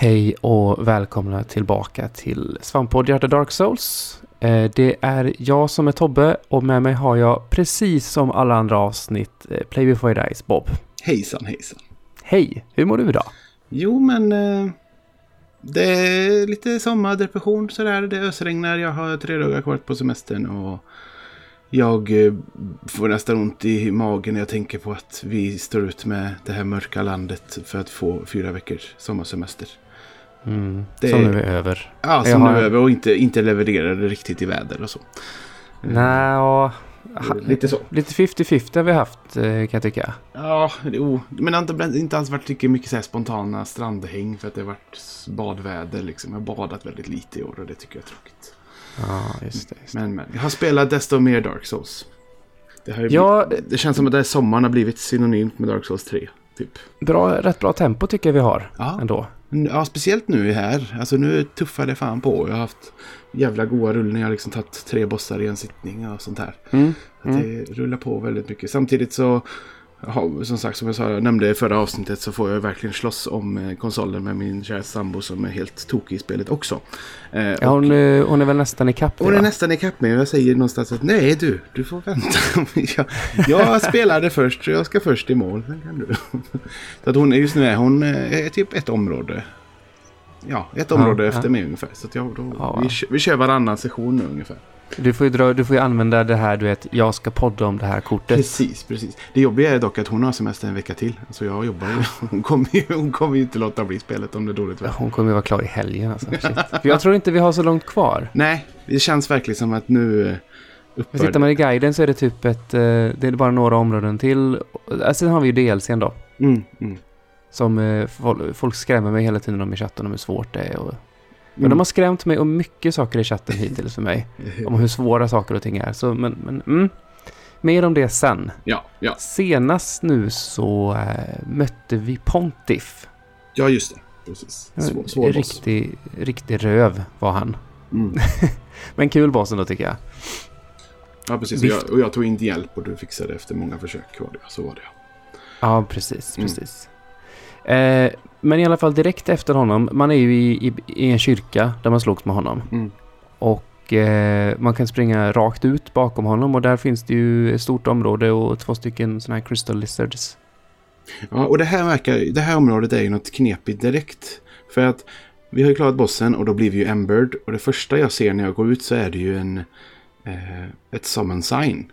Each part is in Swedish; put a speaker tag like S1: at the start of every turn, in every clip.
S1: Hej och välkomna tillbaka till Svamppodd Hjärta Dark Souls. Eh, Det är jag som är Tobbe och med mig har jag precis som alla andra avsnitt eh, Play Before I Dies Bob.
S2: Hejsan hejsan.
S1: Hej, hur mår du idag?
S2: Jo men eh, det är lite sommardepression sådär. Det ösregnar. Jag har tre dagar kvar på semestern och jag får nästan ont i magen när jag tänker på att vi står ut med det här mörka landet för att få fyra veckors sommarsemester.
S1: Mm,
S2: Det-
S1: Som nu är över.
S2: Ja, som
S1: Jag
S2: nu
S1: har-
S2: är över och inte, inte levererade riktigt i väder och så.
S1: Nej, och,
S2: Lite så.
S1: lite 50-50 har vi haft eh, kan jag tycka.
S2: Ja, jo, men det har inte, alls varit lika mycket så spontana strandhäng för att det har varit badväder liksom. Jag har badat väldigt lite i år och det tycker jag är tråkigt.
S1: Ja, just det. Just det.
S2: Men, men. Jag har spelat desto mer Dark Souls. Det, har ju
S1: Ja,
S2: blivit, det känns som att det här sommaren har blivit synonymt med Dark Souls 3. Typ.
S1: bra, rätt bra tempo tycker jag vi har
S2: Ja.
S1: ändå.
S2: Ja, speciellt nu här. Alltså nu tuffar det fan på. Jag har haft jävla goa rullningar. Jag har liksom tagit tre bossar i en sittning och sånt här.
S1: Mm.
S2: Att det rullar på väldigt mycket. Samtidigt så, ja, som sagt som jag sa, nämnde i förra avsnittet så får jag verkligen slåss om eh, konsolen med min kära sambo som är helt tokig i spelet också. Eh,
S1: Ja,
S2: och-
S1: hon, eh, hon är väl nästan ikapp
S2: Hon är
S1: va?
S2: nästan ikapp mig och jag säger någonstans att nej du, du får vänta. jag, jag spelade först så jag ska först i mål. Sen kan du. så att hon är just nu är hon eh, är typ ett område. Ja, ett område
S1: ja.
S2: efter mig ungefär. Så att jag, då,
S1: Ja.
S2: vi, vi kör varannan session nu ungefär.
S1: Du får, ju dra, du får ju använda det här, du vet, jag ska podda om det här kortet.
S2: Precis, precis. Det jobbiga är dock att hon har semester en vecka till. Så jag jobbar ju. Hon kommer ju, hon kommer ju inte låta bli spelet om det är dåligt väder.
S1: Hon kommer ju vara klar i helgen alltså. För jag tror inte vi har så långt kvar.
S2: Nej, det känns verkligen som att nu eh,
S1: Men
S2: upphör
S1: tittar man i guiden så är det typ ett, eh, det är bara några områden till. Äh, Sen har vi ju DLCn då.
S2: Mm, mm.
S1: Som eh, fol- folk skrämmer mig hela tiden om i chatten om hur svårt det är. Och, men
S2: Mm.
S1: de har skrämt mig om mycket saker i chatten hittills för mig. Om hur svåra saker och ting är. Så, men, men mm. Mer om det sen.
S2: Ja, ja.
S1: Senast nu så eh, mötte vi Pontiff.
S2: ja, just det. Precis. Svår, svår boss.
S1: riktig, riktig röv var han.
S2: Mm.
S1: Men kul boss ändå tycker jag.
S2: Ja, precis. Och jag, och jag tog inte hjälp och du fixade efter många försök. Var det. Så var det.
S1: Ja, precis, precis. Eh, men i alla fall direkt efter honom, man är ju i, i, i en kyrka där man slogs med honom.
S2: Mm.
S1: Och eh, man kan springa rakt ut bakom honom och där finns det ju ett stort område och två stycken sådana här crystal lizards.
S2: Ja, och det här, verkar, det här området är ju något knepigt direkt. För att vi har ju klarat bossen och då blir vi ju Embered. Och det första jag ser när jag går ut så är det ju en, eh, ett summon sign.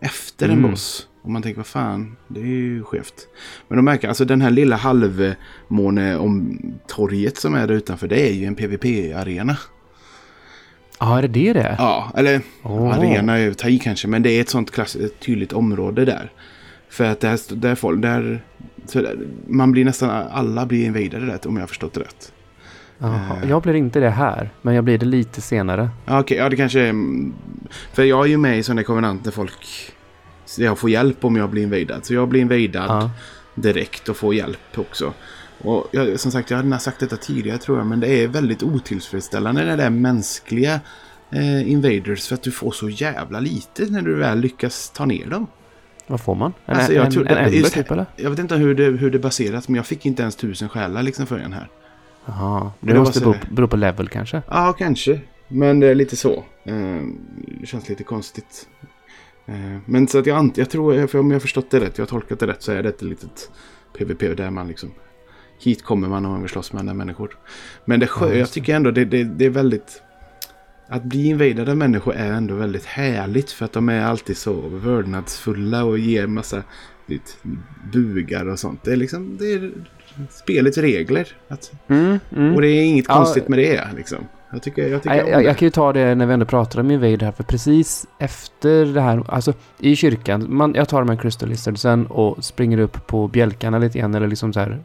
S2: Efter en
S1: Mm.
S2: boss. Och man tänker, vad fan, det är ju skevt. Men de märker, alltså den här lilla halvmåne om torget som är där utanför, det är ju en PVP-arena.
S1: Ja, är det det det är?
S2: Ja, eller
S1: Åh.
S2: arena är att ta i kanske, men det är ett sånt klass, ett tydligt område där. För att där, där, folk, där, där man blir nästan, alla blir invadade där om jag har förstått det rätt.
S1: Jaha,
S2: Eh.
S1: jag blir inte det här, men jag blir det lite senare.
S2: Ja, okej, ja det kanske är, för jag är ju med i sådana konvenant där folk, så jag får hjälp om jag blir invadad. Så jag blir invadad
S1: Ja.
S2: direkt och får hjälp också. Och jag, som sagt, jag hade sagt detta tidigare tror jag, men det är väldigt otillfredsställande när det är mänskliga eh, invaders för att du får så jävla lite när du väl lyckas ta ner dem.
S1: Vad får man? En,
S2: Alltså, jag
S1: en,
S2: tror-
S1: en ember
S2: just-
S1: typ eller?
S2: Jag vet inte hur det, hur det baseras, men jag fick inte ens tusen själar liksom förrän här.
S1: Jaha, det
S2: det
S1: måste bero, bero på level kanske.
S2: Ja, kanske. Men det är lite så. Eh, det känns lite konstigt. Eh, men så att jag, jag tror, för om jag har förstått det rätt, jag har tolkat det rätt, så är det ett litet PVP där man liksom... Hit kommer man om man vill slåss med andra människor. Men det,
S1: Ja,
S2: jag tycker ändå det, det, det är väldigt... Att bli invadad av människor är ändå väldigt härligt för att de är alltid så vördnadsfulla och ger massa vet, bugar och sånt. Det är liksom det är spelets regler. Att,
S1: Mm, mm.
S2: och det är inget
S1: Ja.
S2: konstigt med det. Liksom. Jag tycker, jag tycker
S1: Jag, jag, jag kan ju ta det när vi ändå pratar om Invade här, för precis efter det här, alltså i kyrkan, man, jag tar de här Crystal Lizardsen och springer upp på bjälkarna lite grann, eller liksom så här,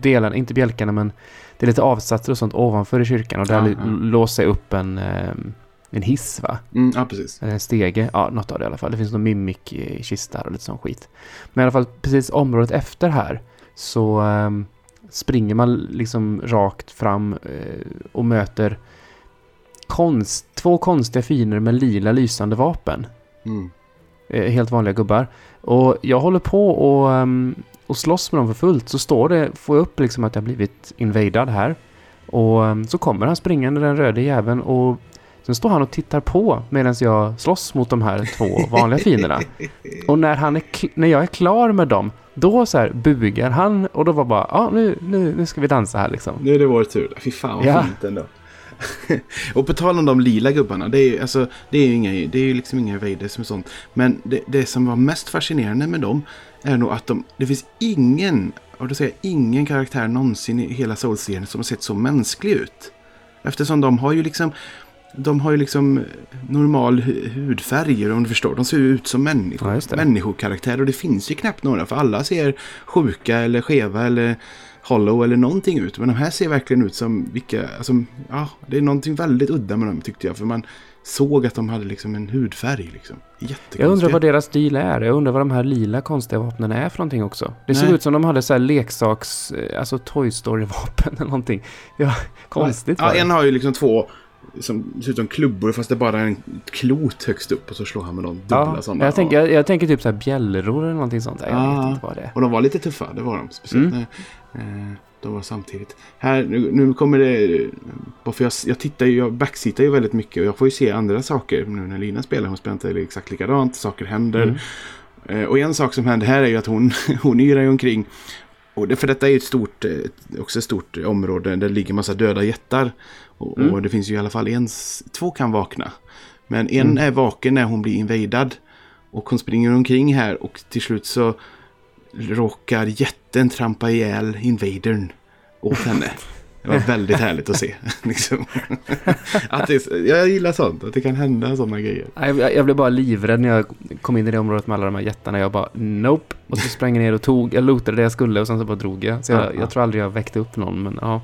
S1: delarna, inte bjälkarna men det är lite avsatser och sånt ovanför i kyrkan och där
S2: Ja,
S1: li-
S2: ja.
S1: låser jag upp en, ehm, en hiss va?
S2: Mm, ja, precis.
S1: En stege, ja något av det i alla fall. Det finns någon mimik i kistar och lite sån skit. Men i alla fall precis området efter här så ehm, springer man liksom rakt fram eh, och möter konst, två konstiga fiender med lila lysande vapen.
S2: Mm.
S1: Eh, helt vanliga gubbar. Och jag håller på och ehm, och slåss med dem för fullt så står det, får jag upp liksom att jag blivit invadad här. Och um, så kommer han springande den röde jäveln och sen står han och tittar på medan jag slåss mot de här två vanliga fienderna. Och när, han är när jag är klar med dem, då så här bugar han och då var bara, ja nu, nu, nu ska vi dansa här liksom.
S2: Nu är det vår tur. Fy fan vad
S1: Ja.
S2: fint ändå. och på tal om de lila gubbarna, det är ju alltså, det är ju inga, det är ju liksom inga Vaders och sånt. Men det, det som var mest fascinerande med dem är nog att de, det finns ingen, och då säger jag ingen karaktär någonsin i hela Souls-serien som har sett så mänsklig ut. Eftersom de har ju liksom, de har ju liksom normal hu- hudfärg om du förstår. De ser ju ut som människor,
S1: Ja,
S2: människokaraktärer och det finns ju knappt några för alla ser sjuka eller skeva eller hollow eller någonting ut. Men de här ser verkligen ut som vilka, alltså, ja, det är någonting väldigt udda med dem tyckte jag. För man såg att de hade liksom en hudfärg liksom.
S1: Jag undrar vad deras stil är. Jag undrar vad de här lila konstiga vapnen är för någonting också. Det
S2: Nej.
S1: ut som de hade så här leksaks, eh, alltså Toy Story-vapen eller någonting. Ja, konstigt
S2: Ja, en har ju liksom två som ser ut som klubbor fast det är bara en klot högst upp och så slår han med dem dubbla
S1: Ja,
S2: sådana.
S1: jag, tänker, jag, jag tänker typ så här bjällror eller någonting sånt. där. Jag
S2: Ja.
S1: vet inte vad det är.
S2: Och de var lite tuffa, det var de. Speciellt
S1: Mm.
S2: när eh, de var samtidigt. Här, nu, nu kommer det... Bara för jag, jag tittar ju, jag backseatar ju väldigt mycket och jag får ju se andra saker nu när Lina spelar. Hon spelar inte exakt likadant, saker händer.
S1: Mm.
S2: Eh, och en sak som händer här är ju att hon, hon yrar ju omkring. Och det, för detta är ju ett stort, eh, också ett stort område där det ligger massa döda jättar. Och,
S1: Mm.
S2: och det finns ju i alla fall en, två kan vakna. Men en
S1: Mm.
S2: är vaken när hon blir invadad. Och hon springer omkring här och till slut så råkar jätten trampa ihjäl invadern åt henne. Det var väldigt härligt att se. Liksom. Att det, jag gillar sånt, att det kan hända sådana grejer.
S1: Jag, jag blev bara livrädd när jag kom in i det området med alla de här jättarna. Jag bara nope. Och så sprang jag ner och tog, jag lootade det jag skulle och sen så bara drog jag. Så
S2: Ja,
S1: jag,
S2: ja.
S1: jag tror aldrig jag väckte upp någon men ja.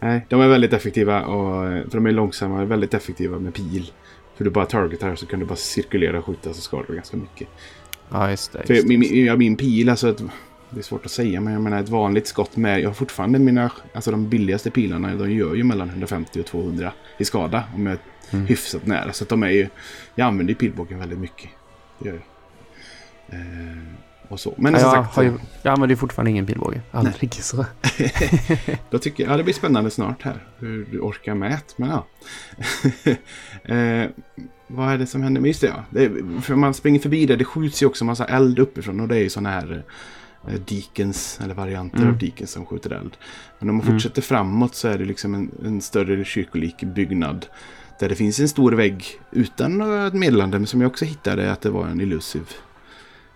S2: Nej, de är väldigt effektiva och för de är långsamma, väldigt effektiva med pil. För du bara targetar så kan du bara cirkulera och skjuta så skadar du ganska mycket.
S1: Ja just det. Just det.
S2: min, min, ja, min pil, alltså ett, det är svårt att säga, men jag menar ett vanligt skott med, jag har fortfarande mina, alltså de billigaste pilarna, de gör ju mellan 150 och 200 i skada om jag är
S1: Mm.
S2: hyfsat nära. Så att de är ju, jag använder ju pilbågen väldigt mycket. Det gör jag. Eh, och så. Men
S1: Ja, jag,
S2: sagt,
S1: har ju, jag använder ju fortfarande ingen pilbåge. Aldrig så.
S2: Då tycker jag, ja, det blir spännande snart här. Hur du orkar med men ja. eh, vad är det som händer? Men just det, ja. Det är, för man springer förbi det, det skjuts ju också massa eld uppifrån och det är ju sådana här eh, Deacons, eller varianter
S1: Mm.
S2: av Deacons som skjuter eld. Men om man
S1: Mm.
S2: fortsätter framåt så är det liksom en, en större kyrkolik byggnad. Där det finns en stor vägg utan något meddelande, men som jag också hittade att det var en illusiv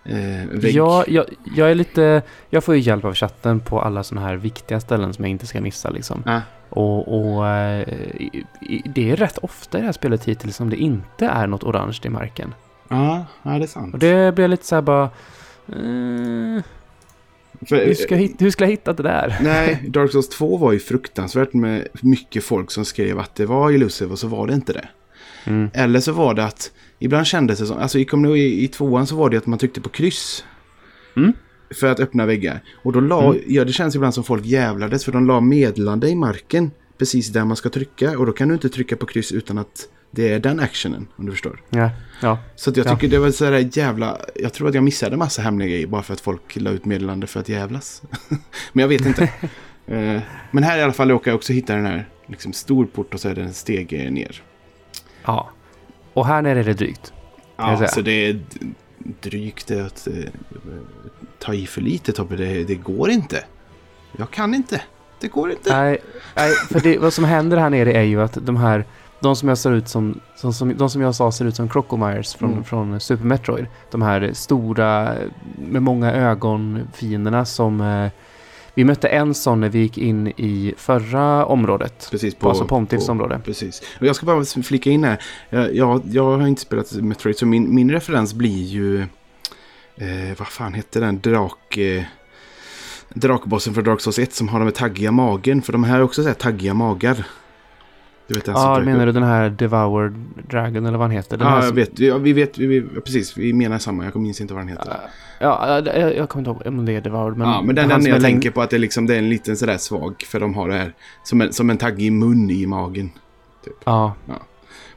S2: eh, vägg.
S1: Ja, jag, jag är lite... Jag får ju hjälp av chatten på alla sådana här viktiga ställen som jag inte ska missa liksom.
S2: Ah,
S1: Och, och eh, det är rätt ofta i det här spelet hittills som det inte är något orange i marken.
S2: ja, ja, det är sant.
S1: Och det blir lite så här bara... Eh,
S2: För-
S1: hur, ska jag, hit- hur ska jag hitta det där?
S2: Nej, Dark Souls 2 var ju fruktansvärt med mycket folk som skrev att det var Illusive och så var det inte det.
S1: Mm.
S2: Eller så var det att ibland kändes det som, alltså i, ihåg i, i tvåan så var det att man tryckte på kryss.
S1: Mm.
S2: För att öppna väggar. Och då la,
S1: Mm.
S2: ja det känns ibland som folk jävlades för de la meddelande i marken precis där man ska trycka. Och då kan du inte trycka på kryss utan att det är den actionen, om du förstår.
S1: Ja, ja.
S2: Så att jag
S1: Ja.
S2: tycker det var sådär jävla... Jag tror att jag missade massa hemliga grejer bara för att folk la ut meddelande för att jävlas. Men jag vet inte. Eh, Men här i alla fall råkar jag också hitta den här liksom, stor port och så är det en steg ner.
S1: ja. Och här nere är det drygt.
S2: Ja, så det är drygt det att eh, ta i för lite Tobbe. Det, det går inte. Jag kan inte. Det går inte.
S1: Nej, nej för det, vad som händer här nere är ju att de här, de som jag ser ut som, som, som de som jag sa ser ut som Crocomires från,
S2: Mm.
S1: från Super Metroid. De här stora, med många ögon fienderna som eh, vi mötte en sån när vi gick in i förra området.
S2: Precis
S1: På, alltså Pontifs område.
S2: Precis. Och jag ska bara flika in här. Jag, jag, jag har inte spelat Metroid så min, min referens blir ju... Eh, vad fan hette den? Drak... Eh, drakbossen för Dark Souls 1 som har de här taggiga magen. För de här är också så här taggiga magar. Du vet den
S1: Ja, menar
S2: upp.
S1: du den här Devoured Dragon eller vad han heter? Den
S2: Ja, jag
S1: som-
S2: vet. Ja, vi vet. Vi, vi, precis, vi menar samma. Jag minns inte vad den heter.
S1: Ja, ja, jag, jag kommer inte ihåg om det är Devoured. Men,
S2: ja, men den, den
S1: som
S2: jag tänker på att det, är liksom, det är en liten sådär svag. För de har det här som en, som en taggig mun i magen.
S1: Ja.
S2: Ja.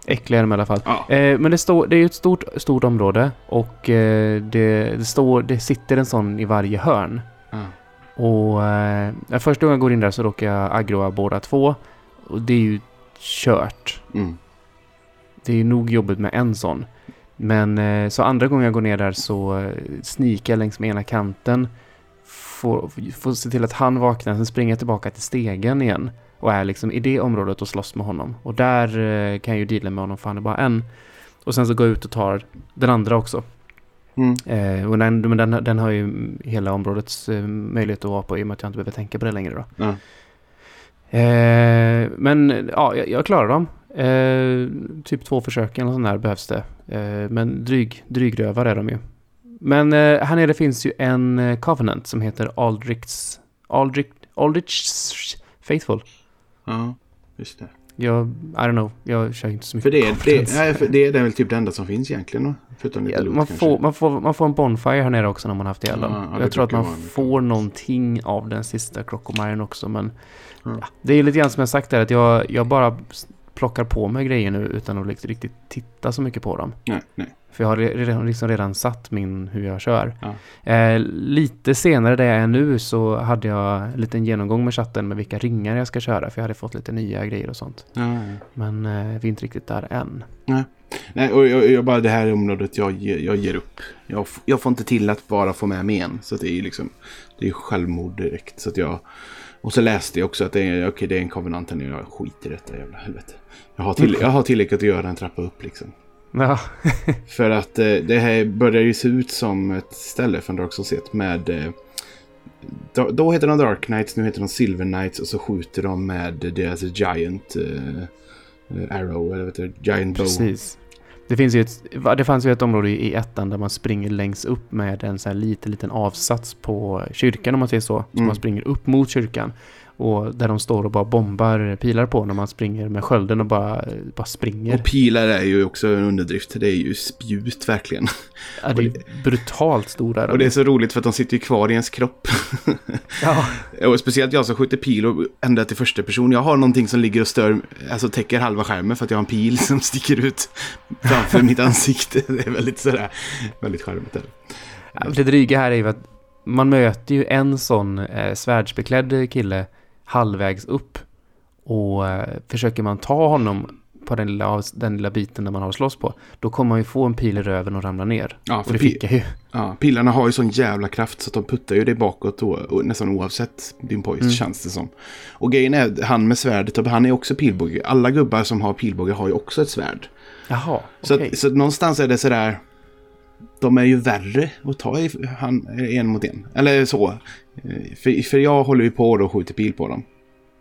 S1: Äckliga de i alla fall.
S2: Ja.
S1: Eh, men det, står, det är ju ett stort, stort område och eh, det, det, står, det sitter en sån i varje hörn.
S2: Ja.
S1: Och eh, första gången jag går in där så råkar jag aggroa båda två. Och det är ju kört.
S2: Mm.
S1: Det är nog jobbigt med en sån. Men eh, så andra gången jag går ner där så eh, sneakar jag längs med ena kanten. Får, får se till att han vaknar, sen springer jag tillbaka till stegen igen. Och är liksom i det området och slåss med honom. Och där eh, kan jag ju deala med honom för han är bara en. Och sen så går jag ut och tar den andra också.
S2: Mm.
S1: Eh, och den, den, den har ju hela områdets möjlighet att vara på i och med att jag inte behöver tänka på det längre då.
S2: Ja.
S1: Eh, men ja, jag, jag klarar dem. Eh, typ två försök eller sånt där behövs det. Eh, men dryg, drygrövar är de ju. Men eh, här nere finns ju en eh, Covenant som heter Aldrichs... Aldrich, Aldrichs Faithful.
S2: ja, just det.
S1: Jag, I don't know, jag kör inte så mycket
S2: För det, är- det, nej, för det är väl typ det enda som finns egentligen? Förutom lite
S1: Ja,
S2: loot
S1: man,
S2: kanske.
S1: får, man, får, man får en Bonfire här nere också när man haft ihjäl dem.
S2: Ja,
S1: jag tror att man får någonting av den sista Crocomire också. Men
S2: Ja.
S1: det är lite grann som jag sagt där att jag, jag bara plockar på mig grejer nu utan att riktigt titta så mycket på dem.
S2: Nej, nej.
S1: För jag har re- redan, liksom redan satt min hur jag kör.
S2: Ja.
S1: Eh, lite senare där jag är nu så hade jag en liten genomgång med chatten med vilka ringar jag ska köra. För jag hade fått lite nya grejer och sånt.
S2: Ja, ja.
S1: Men eh, vi är inte riktigt där än.
S2: Nej, och jag, jag bara det här området, jag, jag ger upp. Jag, jag får inte till att bara få med mig en. Så det är ju liksom, det är självmord direkt. Så jag, och så läste jag också att det är, okej, det är en konvenant. Jag skiter i detta jävla helvete. Jag har, till, jag har tillräckligt att göra en trappa upp liksom.
S1: Ja,
S2: För att eh, det här börjar ju se ut som ett ställe från Dark Souls 1 med... Eh, då, då heter de Dark Knights, nu heter de Silver Knights och så skjuter de med deras Giant eh, eh, Arrow, eller Giant Bow.
S1: Precis. Det, finns ju ett, va, det fanns ju ett område i ettan där man springer längst upp med en sån här liten, liten avsats på kyrkan om man säger så. Så
S2: Mm.
S1: man springer upp mot kyrkan. Och där de står och bara bombar pilar på när man springer med skölden och bara, bara springer.
S2: Och pilar är ju också en underdrift. Det är ju spjut verkligen.
S1: ja, det är brutalt stora.
S2: Och det är så roligt för att de sitter ju kvar i ens kropp.
S1: ja,
S2: och speciellt jag som skjuter pil och ända till första person. Jag har någonting som ligger och stör, alltså täcker halva skärmen för att jag har en pil som sticker ut framför mitt ansikte. Det är väldigt sådär, väldigt charmigt. Det
S1: dryga här är ju att man möter ju en sån eh, svärdsbeklädd kille halvvägs upp. Och eh, försöker man ta honom på den lilla, den lilla biten där man har att slåss på, då kommer man ju få en pil i röven och ramla ner.
S2: Ja,
S1: Och
S2: för
S1: det fick jag ju.
S2: ja, pilarna har ju sån jävla kraft så att de puttar ju dig bakåt och, och nästan oavsett din pojs
S1: Mm.
S2: känns det som. Och grejen är, han med svärdet, och han är också pilbåge. Alla gubbar som har pilbåge har ju också ett svärd.
S1: Jaha,
S2: Så, att, så att någonstans är det sådär. De är ju värre att ta i, han, en mot en. Eller så. För, för jag håller ju på och skjuter pil på dem.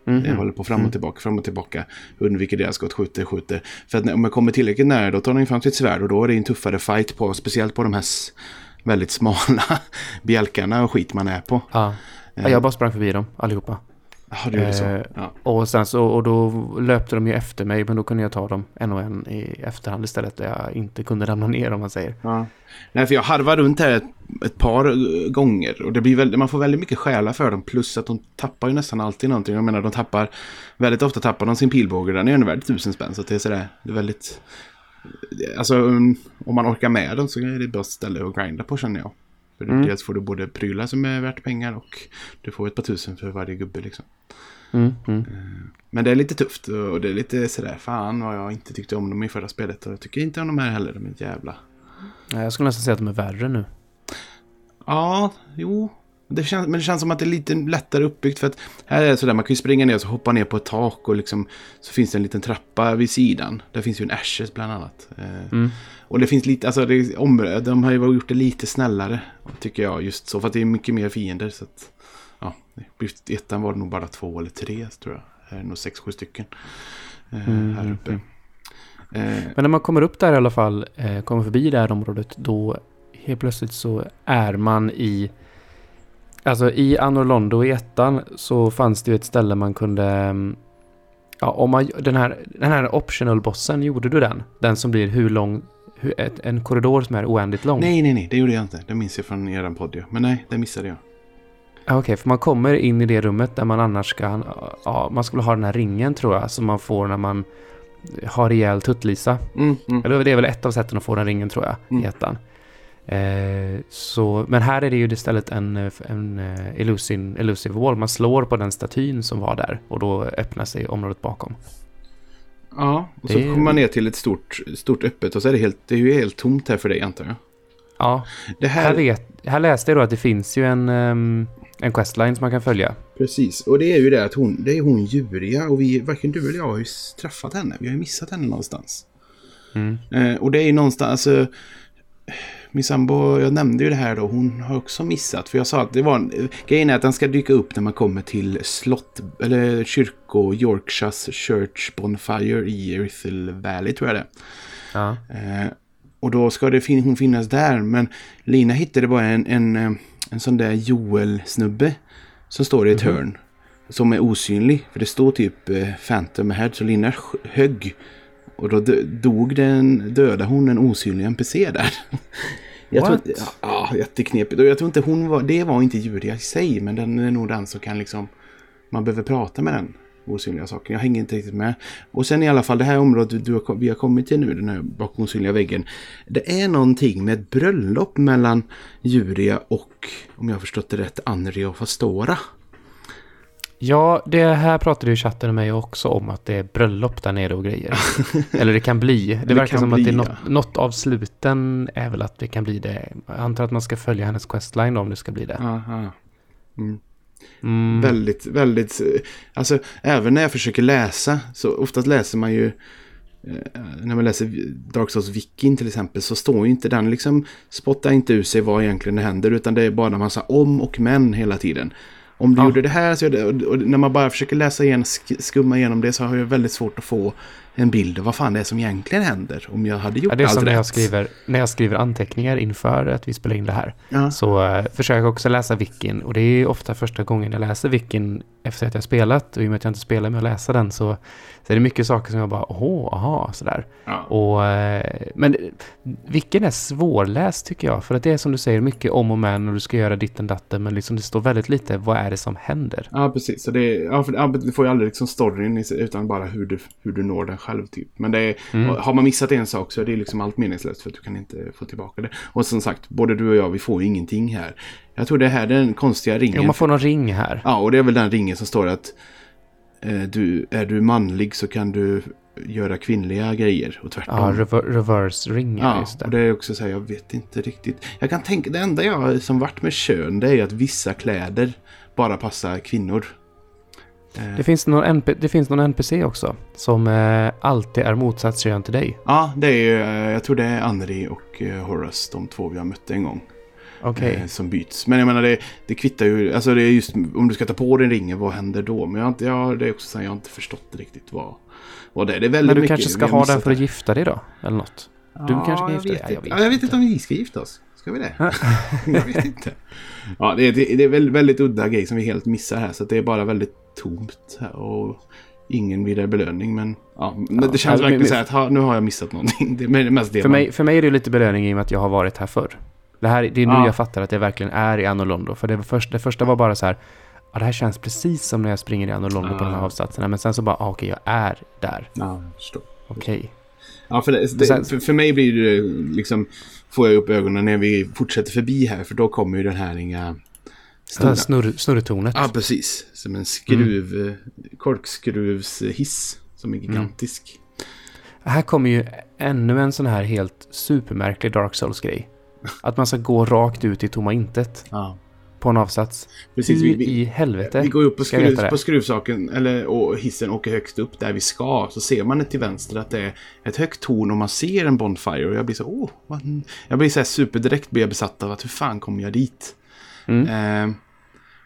S1: Mhm.
S2: Jag håller på fram och
S1: Mm.
S2: tillbaka, fram och tillbaka. Undviker deras skott, skjuter, skjuter. För att när, om jag kommer tillräckligt nära då tar de fram sitt svärd och då är det en tuffare fight på. Speciellt på de här väldigt smala bjälkarna och skit man är på.
S1: Ja, jag bara sprang förbi dem allihopa.
S2: Är det så.
S1: Eh,
S2: Ja.
S1: Och, sen så, och då löpte de ju efter mig, men då kunde jag ta dem en och en i efterhand istället, där jag inte kunde ramla ner om man säger.
S2: Ja. Nej, för jag harvar runt här ett, ett par eh, gånger och det blir väldigt, man får väldigt mycket själar för dem. Plus att de tappar ju nästan alltid någonting. Jag menar, de tappar, väldigt ofta tappar de sin pilbåge. Den är ju värd tusen spänn. Så det är sådär, det är väldigt... Alltså, om man orkar med dem så är det ett bra ställe att grinda på känner jag. För
S1: Mm.
S2: dels får du både prylar som är värt pengar och du får ett par tusen för varje gubbe liksom.
S1: Mm, mm.
S2: Men det är lite tufft och det är lite sådär, fan vad jag inte tyckte om dem i förra spelet. Och jag tycker inte om de här heller, de är jävla...
S1: Ja, Jag skulle nästan säga att de är värre nu.
S2: Ja, jo. Det känns, men det känns som att det är lite lättare uppbyggt. För att här är det sådär, man kan ju springa ner och så hoppa ner på ett tak och liksom så finns det en liten trappa vid sidan. Där finns ju en Ashes bland annat. Eh,
S1: Mm.
S2: Och det finns lite, alltså det, område, de har ju gjort det lite snällare. Tycker jag just så, för att det är mycket mer fiender. Så att, ja, i ettan var det nog bara två eller tre tror jag. Här är nog sex, sju stycken. Eh,
S1: Mm,
S2: här uppe.
S1: mm.
S2: Eh,
S1: Men när man kommer upp där i alla fall, eh, kommer förbi det här området, då helt plötsligt så är man i... Alltså i Anor Londo i ettan så fanns det ju ett ställe man kunde... mm, Ja, om man... Den här, den här optional-bossen, gjorde du den? Den som blir hur lång... Ett, en korridor som är oändligt lång?
S2: nej, nej, nej, det gjorde jag inte. Det minns jag från eran podd. ja. Men nej, det missade jag.
S1: Ja, Okej, för man kommer in i det rummet där man annars ska... Ja, man skulle ha den här ringen tror jag, som man får när man ha rejäl tuttlisa.
S2: Mm, mm.
S1: Eller det är väl ett av sätten att få den ringen tror jag,
S2: Mm.
S1: i ettan. Eh, så, men här är det ju istället en, en eh, elusive, elusive wall. Man slår på den statyn som var där och då öppnar sig området bakom.
S2: Ja, och så
S1: Det är-
S2: kommer man ner till ett stort, stort öppet och så är det, helt, det är ju helt tomt här för dig antar jag.
S1: Ja,
S2: Det
S1: här,
S2: här,
S1: vet, här läste jag då att det finns ju en, ehm, en questline som man kan följa.
S2: precis. Och det är ju det att hon, det är hon Juria och vi, varken du eller jag har ju träffat henne. Vi har ju missat henne någonstans.
S1: Mm.
S2: Eh, och det är ju någonstans, alltså, min sambo, jag nämnde ju det här då, hon har också missat. För jag sa att det var en, grejen är att den ska dyka upp när man kommer till slott, eller kyrko, Yorkshires Church Bonfire i Erythel Valley tror jag det.
S1: Ja.
S2: Eh, och då ska det fin- hon finnas där. Men Lina hittade bara en, en, eh, en sån där Joel-snubbe. Som står i ett hörn. Som är osynlig. För det står typ eh, Phantom Head. Så Lina högg. Och då dog den, döda hon en osynlig NPC där. Jag tror
S1: What?
S2: inte, ja, ja, jätteknepigt. Och jag tror inte hon var, det var inte Julia i sig. Men den är nog den som kan liksom, man behöver prata med den osynliga saken. Jag hänger inte riktigt med. Och sen i alla fall det här området du, har, vi har kommit till nu, den här bakom osynliga väggen. Det är någonting med ett bröllop mellan Juria och, om jag har förstått det rätt, Anri och Fastora.
S1: Ja, det här pratade ju chatten med mig också om att det är bröllop där nere och grejer. Eller det kan bli. Det,
S2: Det
S1: verkar som
S2: bli,
S1: att det är något,
S2: ja.
S1: något av sluten är väl att det kan bli det. Jag antar att man ska följa hennes questline om det ska bli det.
S2: Aha. Mm.
S1: Mm.
S2: Väldigt, väldigt, alltså även när jag försöker läsa, så oftast läser man ju eh, när man läser Dark Souls Viking till exempel så står ju inte den liksom spottar inte ut sig vad egentligen det händer utan det är bara en massa om och men hela tiden. Om du
S1: Ja.
S2: gjorde det här så det, och, när man bara försöker läsa igen, sk- skumma igenom det så har jag väldigt svårt att få en bild av vad fan det är som egentligen händer om jag hade gjort
S1: Ja, det är
S2: allt
S1: som när
S2: rätt.
S1: jag, skriver, när jag skriver anteckningar inför att vi spelar in det här.
S2: Ja.
S1: Så eh, försöker jag också läsa Vikin. Och det är ofta första gången jag läser Vikin efter att jag spelat. Och i och med att jag inte spelar med att läsa den så, så är det mycket saker som jag bara, åh, aha, sådär.
S2: Ja.
S1: Och, eh, men Vikin är svårläst tycker jag. För att det är som du säger, mycket om och men och du ska göra ditten datten. Men liksom det står väldigt lite, vad är det som händer?
S2: Ja, precis. Så det, ja, för, ja, du får ju aldrig liksom storyn utan bara hur du, hur du når den själv. Typ. Men det är,
S1: Mm.
S2: har man missat en sak så är det liksom allt meningslöst för att du kan inte få tillbaka det. Och som sagt, både du och jag, vi får ju ingenting här. Jag tror det här är den konstiga ringen.
S1: Jo, man får någon ring här.
S2: Ja, och det är väl den ringen som står att du, är du manlig så kan du göra kvinnliga grejer och tvärtom.
S1: Ja, rever reverse ring, ja, just
S2: och
S1: det.
S2: det är också så här, jag vet inte riktigt. Jag kan tänka, det enda jag som varit med kön, det är att vissa kläder bara passar kvinnor. Eh,
S1: Det finns, någon NP det finns någon NPC också som eh, alltid är motsatt kön till dig.
S2: Ja, det är ju, eh, jag tror det är Anri och eh, Horace, de två vi har mött en gång.
S1: Okej.
S2: eh, Som byts. Men jag menar det, det kvittar ju, alltså det är just om du ska ta på dig ringen, vad händer då? Men jag har inte, jag, det är också så här, jag har inte förstått riktigt vad, vad det är. Det är väldigt
S1: Men du
S2: mycket.
S1: kanske ska ha den för att gifta dig då? Eller något? Du kanske kan
S2: jag
S1: gifta dig? Ja, jag
S2: inte.
S1: vet
S2: Ja, jag vet
S1: inte.
S2: inte om vi ska gifta oss. Ska vi det? jag vet inte. Ja, det är, det är väldigt, väldigt udda grej som vi helt missar här. Så det är bara väldigt tomt här och ingen vidare belöning. Men, ja, men
S1: Ja,
S2: det känns verkligen
S1: men-
S2: så här att ha, nu har jag missat någonting. Det är mest det
S1: För mig, för mig är det lite belöning i och med att jag har varit här förr. Det, här, det är nu
S2: Ja.
S1: jag fattar att jag verkligen är i Anno Londo. För det, var först, det första var bara så här, ja, det här känns precis som när jag springer i Anno Londo på
S2: Ah.
S1: de här avsatserna. Men sen så bara, ah, okej, jag är där.
S2: Ja, förstår.
S1: Okej.
S2: Ja, för, det, det, för, för mig blir det liksom... Får jag upp ögonen när vi fortsätter förbi här. För då kommer ju den här inga... Stora...
S1: snurr, snurretornet.
S2: Ja, precis. Som en skruv... Mm. Korkskruvshiss. Som är gigantisk.
S1: Här kommer ju ännu en sån här helt supermärklig Dark Souls-grej. Att man ska gå rakt ut i tomma intet
S2: Ja.
S1: på en avsats.
S2: Precis.
S1: Hur
S2: Vi, vi,
S1: i helvete
S2: vi går upp på, skruv, på skruvsaken. Eller, och hissen åker högst upp där vi ska. Så ser man till vänster att det är ett högt torn och man ser en Bonfire. Och jag blir så åh. vad- Jag blir så här superdirekt blir jag besatt av att hur fan kommer jag dit?
S1: Mm.
S2: Eh,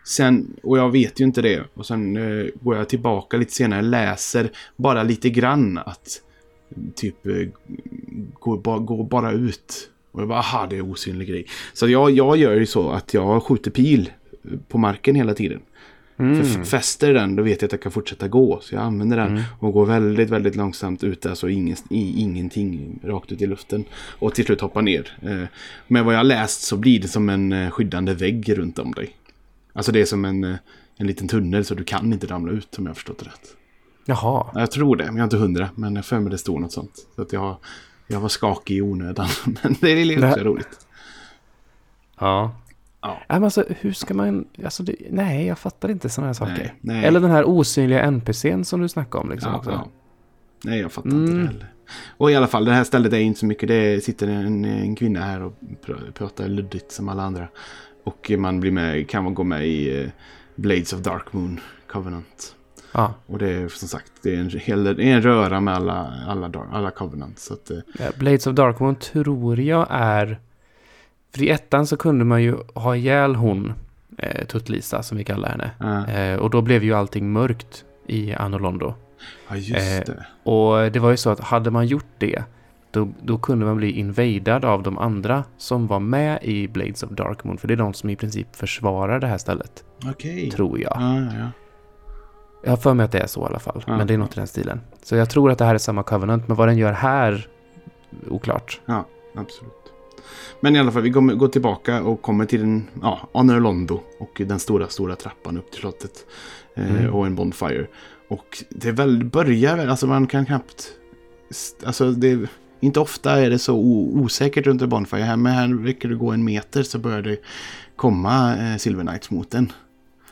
S2: sen, och jag vet ju inte det. Och sen eh, går jag tillbaka lite senare, läser bara lite grann att typ eh, gå, ba, gå bara ut. Och jag bara, aha, det är osynlig grej. Så jag, jag gör ju så att jag skjuter pil på marken hela tiden. För
S1: Mm.
S2: f- fäster den, då vet jag att jag kan fortsätta gå. Så jag använder den
S1: Mm.
S2: och går väldigt, väldigt långsamt ut. Alltså ingen, i, ingenting rakt ut i luften. Och till slut hoppar ner. Eh, Men vad jag har läst så blir det som en eh, skyddande vägg runt om dig. Alltså det är som en, eh, en liten tunnel så du kan inte ramla ut om jag har förstått det rätt.
S1: Jaha.
S2: Jag tror det, men jag är inte hundra. Men jag för mig det står något sånt. Så att jag, jag var skakig i onödan. Men det är lite
S1: Nej.
S2: roligt.
S1: Ja.
S2: Ja.
S1: Men alltså, hur ska man... Alltså, det, nej, jag fattar inte sådana här saker.
S2: Nej, nej.
S1: Eller den här osynliga NPCn som du snackade om. Liksom,
S2: Ja,
S1: också.
S2: ja. Nej, jag fattar inte
S1: Mm.
S2: det heller. Och i alla fall, det här stället är inte så mycket. Det sitter en, en kvinna här och pr- pratar luddigt som alla andra. Och man blir med, kan gå med i eh, Blades of Dark Moon Covenant.
S1: Ja.
S2: Och det är som sagt, det är en, hel, det är en röra med alla, alla, alla Covenant. Så att, eh,
S1: Ja, Blades of Darkmoon tror jag är... För i ettan så kunde man ju ha ihjäl hon, eh, Tuttlisa som vi kallar henne.
S2: ja,
S1: Eh, och då blev ju allting mörkt i Anno Londo.
S2: ja, just
S1: eh,
S2: det.
S1: Och det var ju så att hade man gjort det, då, då kunde man bli invadad av de andra som var med i Blades of Darkmoon. För det är de som i princip försvarar det här stället,
S2: Okej.
S1: tror jag.
S2: Ja, ja, ja.
S1: Jag har för mig att det är så i alla fall.
S2: Ja.
S1: Men det är något i den stilen. Så jag tror att det här är samma Covenant, men vad den gör här, oklart.
S2: Absolut. Men i alla fall, vi går, tillbaka och kommer till den, ja, Honor Londo och den stora, stora trappan upp till slottet. Eh,
S1: Mm.
S2: Och en Bonfire. Och det väl, börjar väl, alltså man kan knappt... Alltså det... Inte ofta är det så osäkert runt en Bonfire. Här, men här räcker det gå en meter så börjar det komma eh, Silver Knights mot en.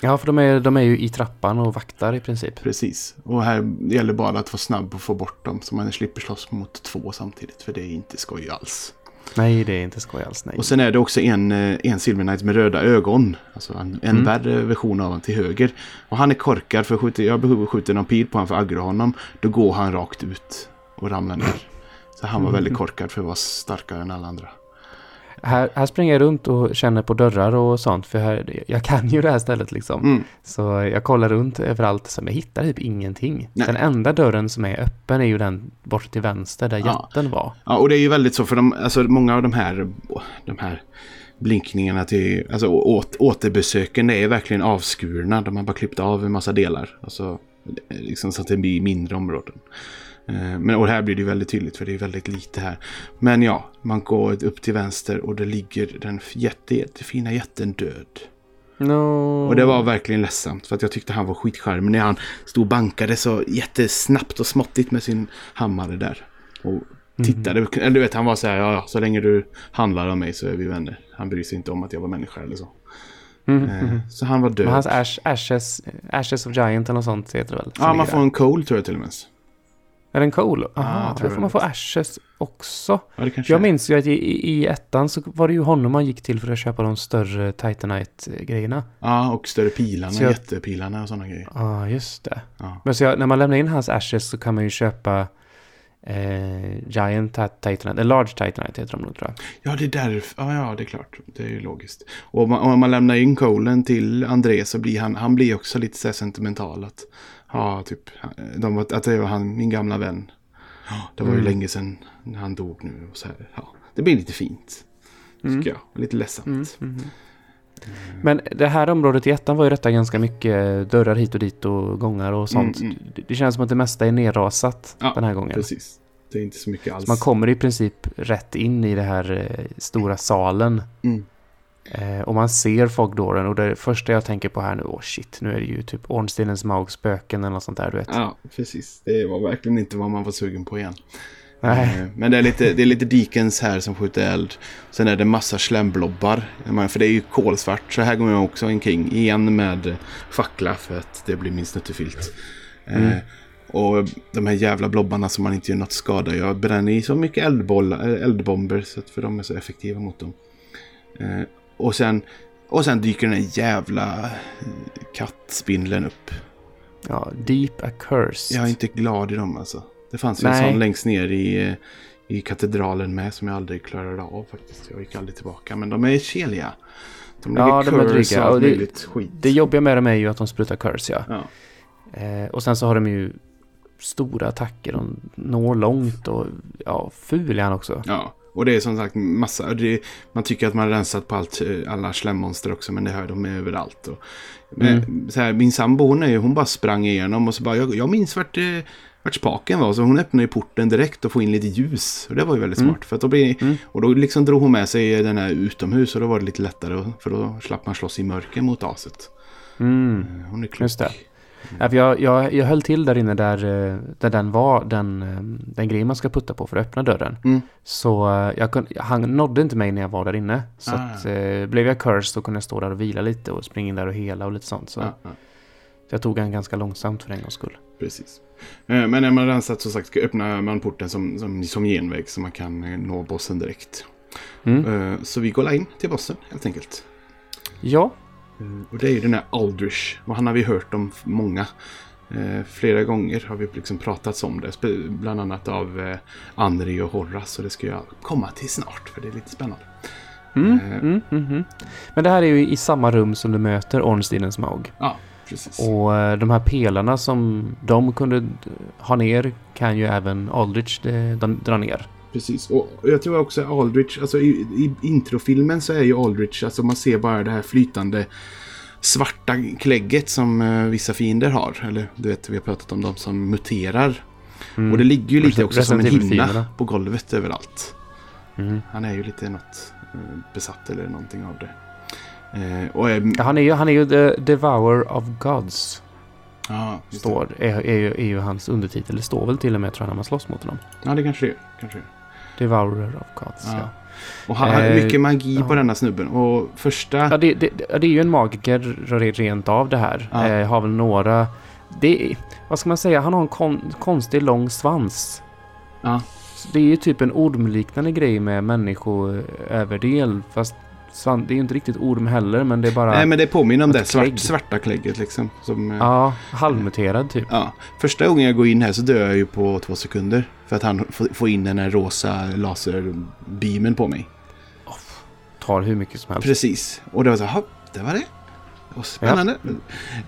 S1: Ja, för de är, de är ju i trappan och vaktar i princip.
S2: Precis. Och här gäller bara att vara snabb och få bort dem. Så man slipper slåss mot två samtidigt. För det är inte skoj alls.
S1: Nej, det är inte skoj alls. Nej.
S2: Och sen är det också en, eh, en Silver Knight med röda ögon. Alltså en, en
S1: Mm.
S2: värre version av honom till höger. Och han är korkad för skjuter, jag behöver skjuta någon pil på honom för att aggra honom. Då går han rakt ut och ramlar ner. Så han var väldigt korkad för att vara starkare än alla andra.
S1: Här, här springer jag runt och känner på dörrar och sånt. För här, jag kan ju det här stället liksom.
S2: Mm.
S1: Så jag kollar runt överallt, så jag hittar typ ingenting.
S2: Nej.
S1: Den enda dörren som är öppen är ju den bort till vänster där
S2: Ja.
S1: jätten var.
S2: Ja, och det är ju väldigt så för de, alltså många av de här, de här blinkningarna till, alltså åt, återbesöken, det är verkligen avskurna. De har bara klippt av en massa delar. Alltså, liksom så att det blir mindre områden. Eh, Men och här blir det väldigt tydligt för det är väldigt lite här. Men ja, man går upp till vänster och det ligger den jätte, jättefina jätten död.
S1: No.
S2: Och det var verkligen ledsamt för att jag tyckte han var skitcharmig när han stod och bankade så jättesnabbt och småttigt med sin hammare där. Och tittade, eller du vet han var så här, ja, så länge du handlar av mig så är vi vänner. Han bryr sig inte om att jag var människa eller så.
S1: Mm,
S2: Eh,
S1: mhm.
S2: Så han var död.
S1: Men hans Ash, Ashes, Ashes of Giant eller något sånt heter det väl?
S2: ja, man får en coal tror jag till och med.
S1: Är den cool?
S2: Ja,
S1: Aha,
S2: tror
S1: där får man få Ashes också.
S2: Ja,
S1: Jag minns ju att i, i, ettan så var det ju honom man gick till för att köpa de större Titanite-grejerna.
S2: Ja, och större pilarna,
S1: Så jag-
S2: jättepilarna och sådana grejer.
S1: Ja, just det.
S2: Ja.
S1: Men så jag, när man lämnar in hans Ashes så kan man ju köpa eh, Giant Tit- Titanite, eller Large Titanite heter de nog tror jag.
S2: Ja, det är därför. Ja, ja, det är klart. Det är ju logiskt. Och om man, om man lämnar in Colen till André så blir han, han blir också lite sentimental. Att, ja, typ, de, att det var han, min gamla vän. Det var ju
S1: Mm.
S2: länge sedan han dog nu. Och så här, ja, det blir lite fint.
S1: Mm.
S2: Tycker jag. Lite ledsamt.
S1: Men det här området i ettan var ju detta ganska mycket dörrar hit och dit och gångar och sånt.
S2: Mm, mm.
S1: Det, känns som att det mesta är nerrasat
S2: Ja,
S1: den här gången.
S2: Precis. Det är inte så mycket alls.
S1: Så man kommer i princip rätt in i det här eh, stora salen. Eh, och man ser fogdåren och det första jag tänker på här nu, åh shit, nu är det ju typ Ornsteinens Maugs spöken eller något sånt där, du vet.
S2: Ja, precis. Det var verkligen inte vad man var sugen på igen.
S1: Nej.
S2: Eh, Men det är lite, det är lite Deacons här som skjuter eld. Sen är det massa slemblobbar. För det är ju kolsvart. Så här går jag också omkring. Igen med fackla för att det blir min snuttefilt.
S1: Mm.
S2: Eh, och de här jävla blobbarna som man inte gör något skada. Jag bränner i så mycket eldbollar, eh, eldbomber. Så att för de är så effektiva mot dem. Eh, och, sen, och sen dyker den här jävla eh, kattspindeln upp.
S1: Ja, Deep Accursed.
S2: Jag är inte glad i dem alltså. Det fanns ju en sån längst ner i, eh, i katedralen med som jag aldrig klarade av faktiskt. Jag gick aldrig tillbaka. Men de är keliga. De lägger
S1: Ja, de är dryga.
S2: och
S1: Och det-
S2: skit.
S1: Det jobbiga med dem är ju att de sprutar curse, ja.
S2: Ja.
S1: Eh, och sen så har de ju stora attacker. De når långt och ja, ful är han också.
S2: ja. Och det är som sagt massa. Det, man tycker att man har rensat på allt, eh, alla slemmonster också. Men det hör de är överallt. Och, men,
S1: Mm.
S2: så här, min sambo hon, är, hon bara sprang igenom och så bara. Jag, jag minns vart, eh, vart spaken var. Så hon öppnade porten direkt och få in lite ljus. Och det var ju väldigt
S1: Mm.
S2: smart. För då blir,
S1: Mm.
S2: Och då liksom drog hon med sig den här utomhus. Och då var det lite lättare. För då slapp man slåss i mörker mot aset.
S1: Mm.
S2: Eh, Hon är klok.
S1: Just det. För jag, jag, jag höll till där inne där, eh, där den var, den, eh, den grejen man ska putta på för att öppna dörren.
S2: Mm.
S1: Så eh, jag kun, han nådde inte mig när jag var där inne. Så
S2: Ah.
S1: att, eh, blev jag cursed så kunde jag stå där och vila lite och springa in där och hela och lite sånt. Så,
S2: Ja, ja,
S1: så jag tog han ganska långsamt för en gångs skull.
S2: precis. Men när man rensat så sagt ska öppna man porten som, som, som genväg så man kan nå bossen direkt.
S1: Mm.
S2: Så vi går in till bossen helt enkelt.
S1: Ja,
S2: Och det är ju den här Aldrich. Och han har vi hört om många. Eh, flera gånger har vi liksom pratat om det. Bland annat av eh, Andri och Horace. Så det ska jag komma till snart. För det är lite spännande.
S1: Mm,
S2: Eh.
S1: mm, mm, mm. Men det här är ju i samma rum som du möter Ornsteinens Smaug.
S2: Ja, precis.
S1: Och eh, de här pelarna som de kunde ha ner kan ju även Aldrich eh, dra ner.
S2: Precis. Och jag tror också Aldrich, alltså i, i introfilmen så är ju Aldrich, alltså man ser bara det här flytande svarta klägget som eh, vissa fiender har. Eller du vet, vi har pratat om de som muterar.
S1: Mm.
S2: Och det ligger ju lite också som en hinna på golvet överallt.
S1: Mm.
S2: Han är ju lite något eh, besatt eller någonting av det. Eh, och är,
S1: Ja, han är ju, han är ju the Devourer of Gods.
S2: ja.
S1: Står, är, är, ju, är ju hans undertitel. Det står väl till och med tror jag när man slåss mot honom.
S2: Ja, det kanske det är. Kanske det är.
S1: Devourer of Gods, ja.
S2: Och han har
S1: Eh,
S2: mycket magi
S1: ja.
S2: på denna snubben. Och första...
S1: Ja, det, det, det är ju en magiker re- rent av det här.
S2: Ja.
S1: Eh, har väl några... Det vad ska man säga? Han har en kon, konstig lång svans.
S2: Ja.
S1: Det är ju typ en ormliknande grej med människoöverdel. Fast svan, det är ju inte riktigt orm heller, men det är bara...
S2: Nej, men det påminner om det svart, svarta klägget liksom. Som, eh,
S1: Ja, halvmuterad typ.
S2: Ja, första gången jag går in här så dör jag ju på två sekunder. För att han får- in den här rosa laserbeamen på mig.
S1: Tar hur mycket som helst.
S2: Precis. Och det var så här, "Hopp, det var det. Och spännande.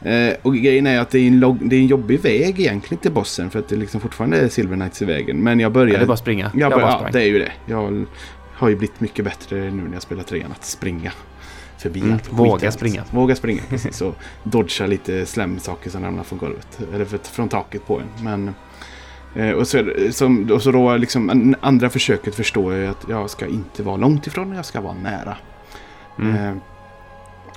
S2: Eh, och grejen är att det är, en log- det är en jobbig väg egentligen till bossen. För att det liksom fortfarande är Silver Knights i vägen. Men jag
S1: Ja,
S2: börjar...
S1: det är bara springa.
S2: jag
S1: Jag
S2: börjar,
S1: bara
S2: ja, det är ju det. Jag har ju blivit mycket bättre nu när jag spelar trean att springa. Förbi
S1: Mm,
S2: allt
S1: våga
S2: skiten.
S1: springa.
S2: Våga springa, precis. Och dodga lite slemsaker som ramlar från golvet. Eller från taket på en. Men... Eh, och, så, som, och så då liksom an- andra försöket förstår jag ju att jag ska inte vara långt ifrån, jag ska vara nära.
S1: Mm.
S2: Eh,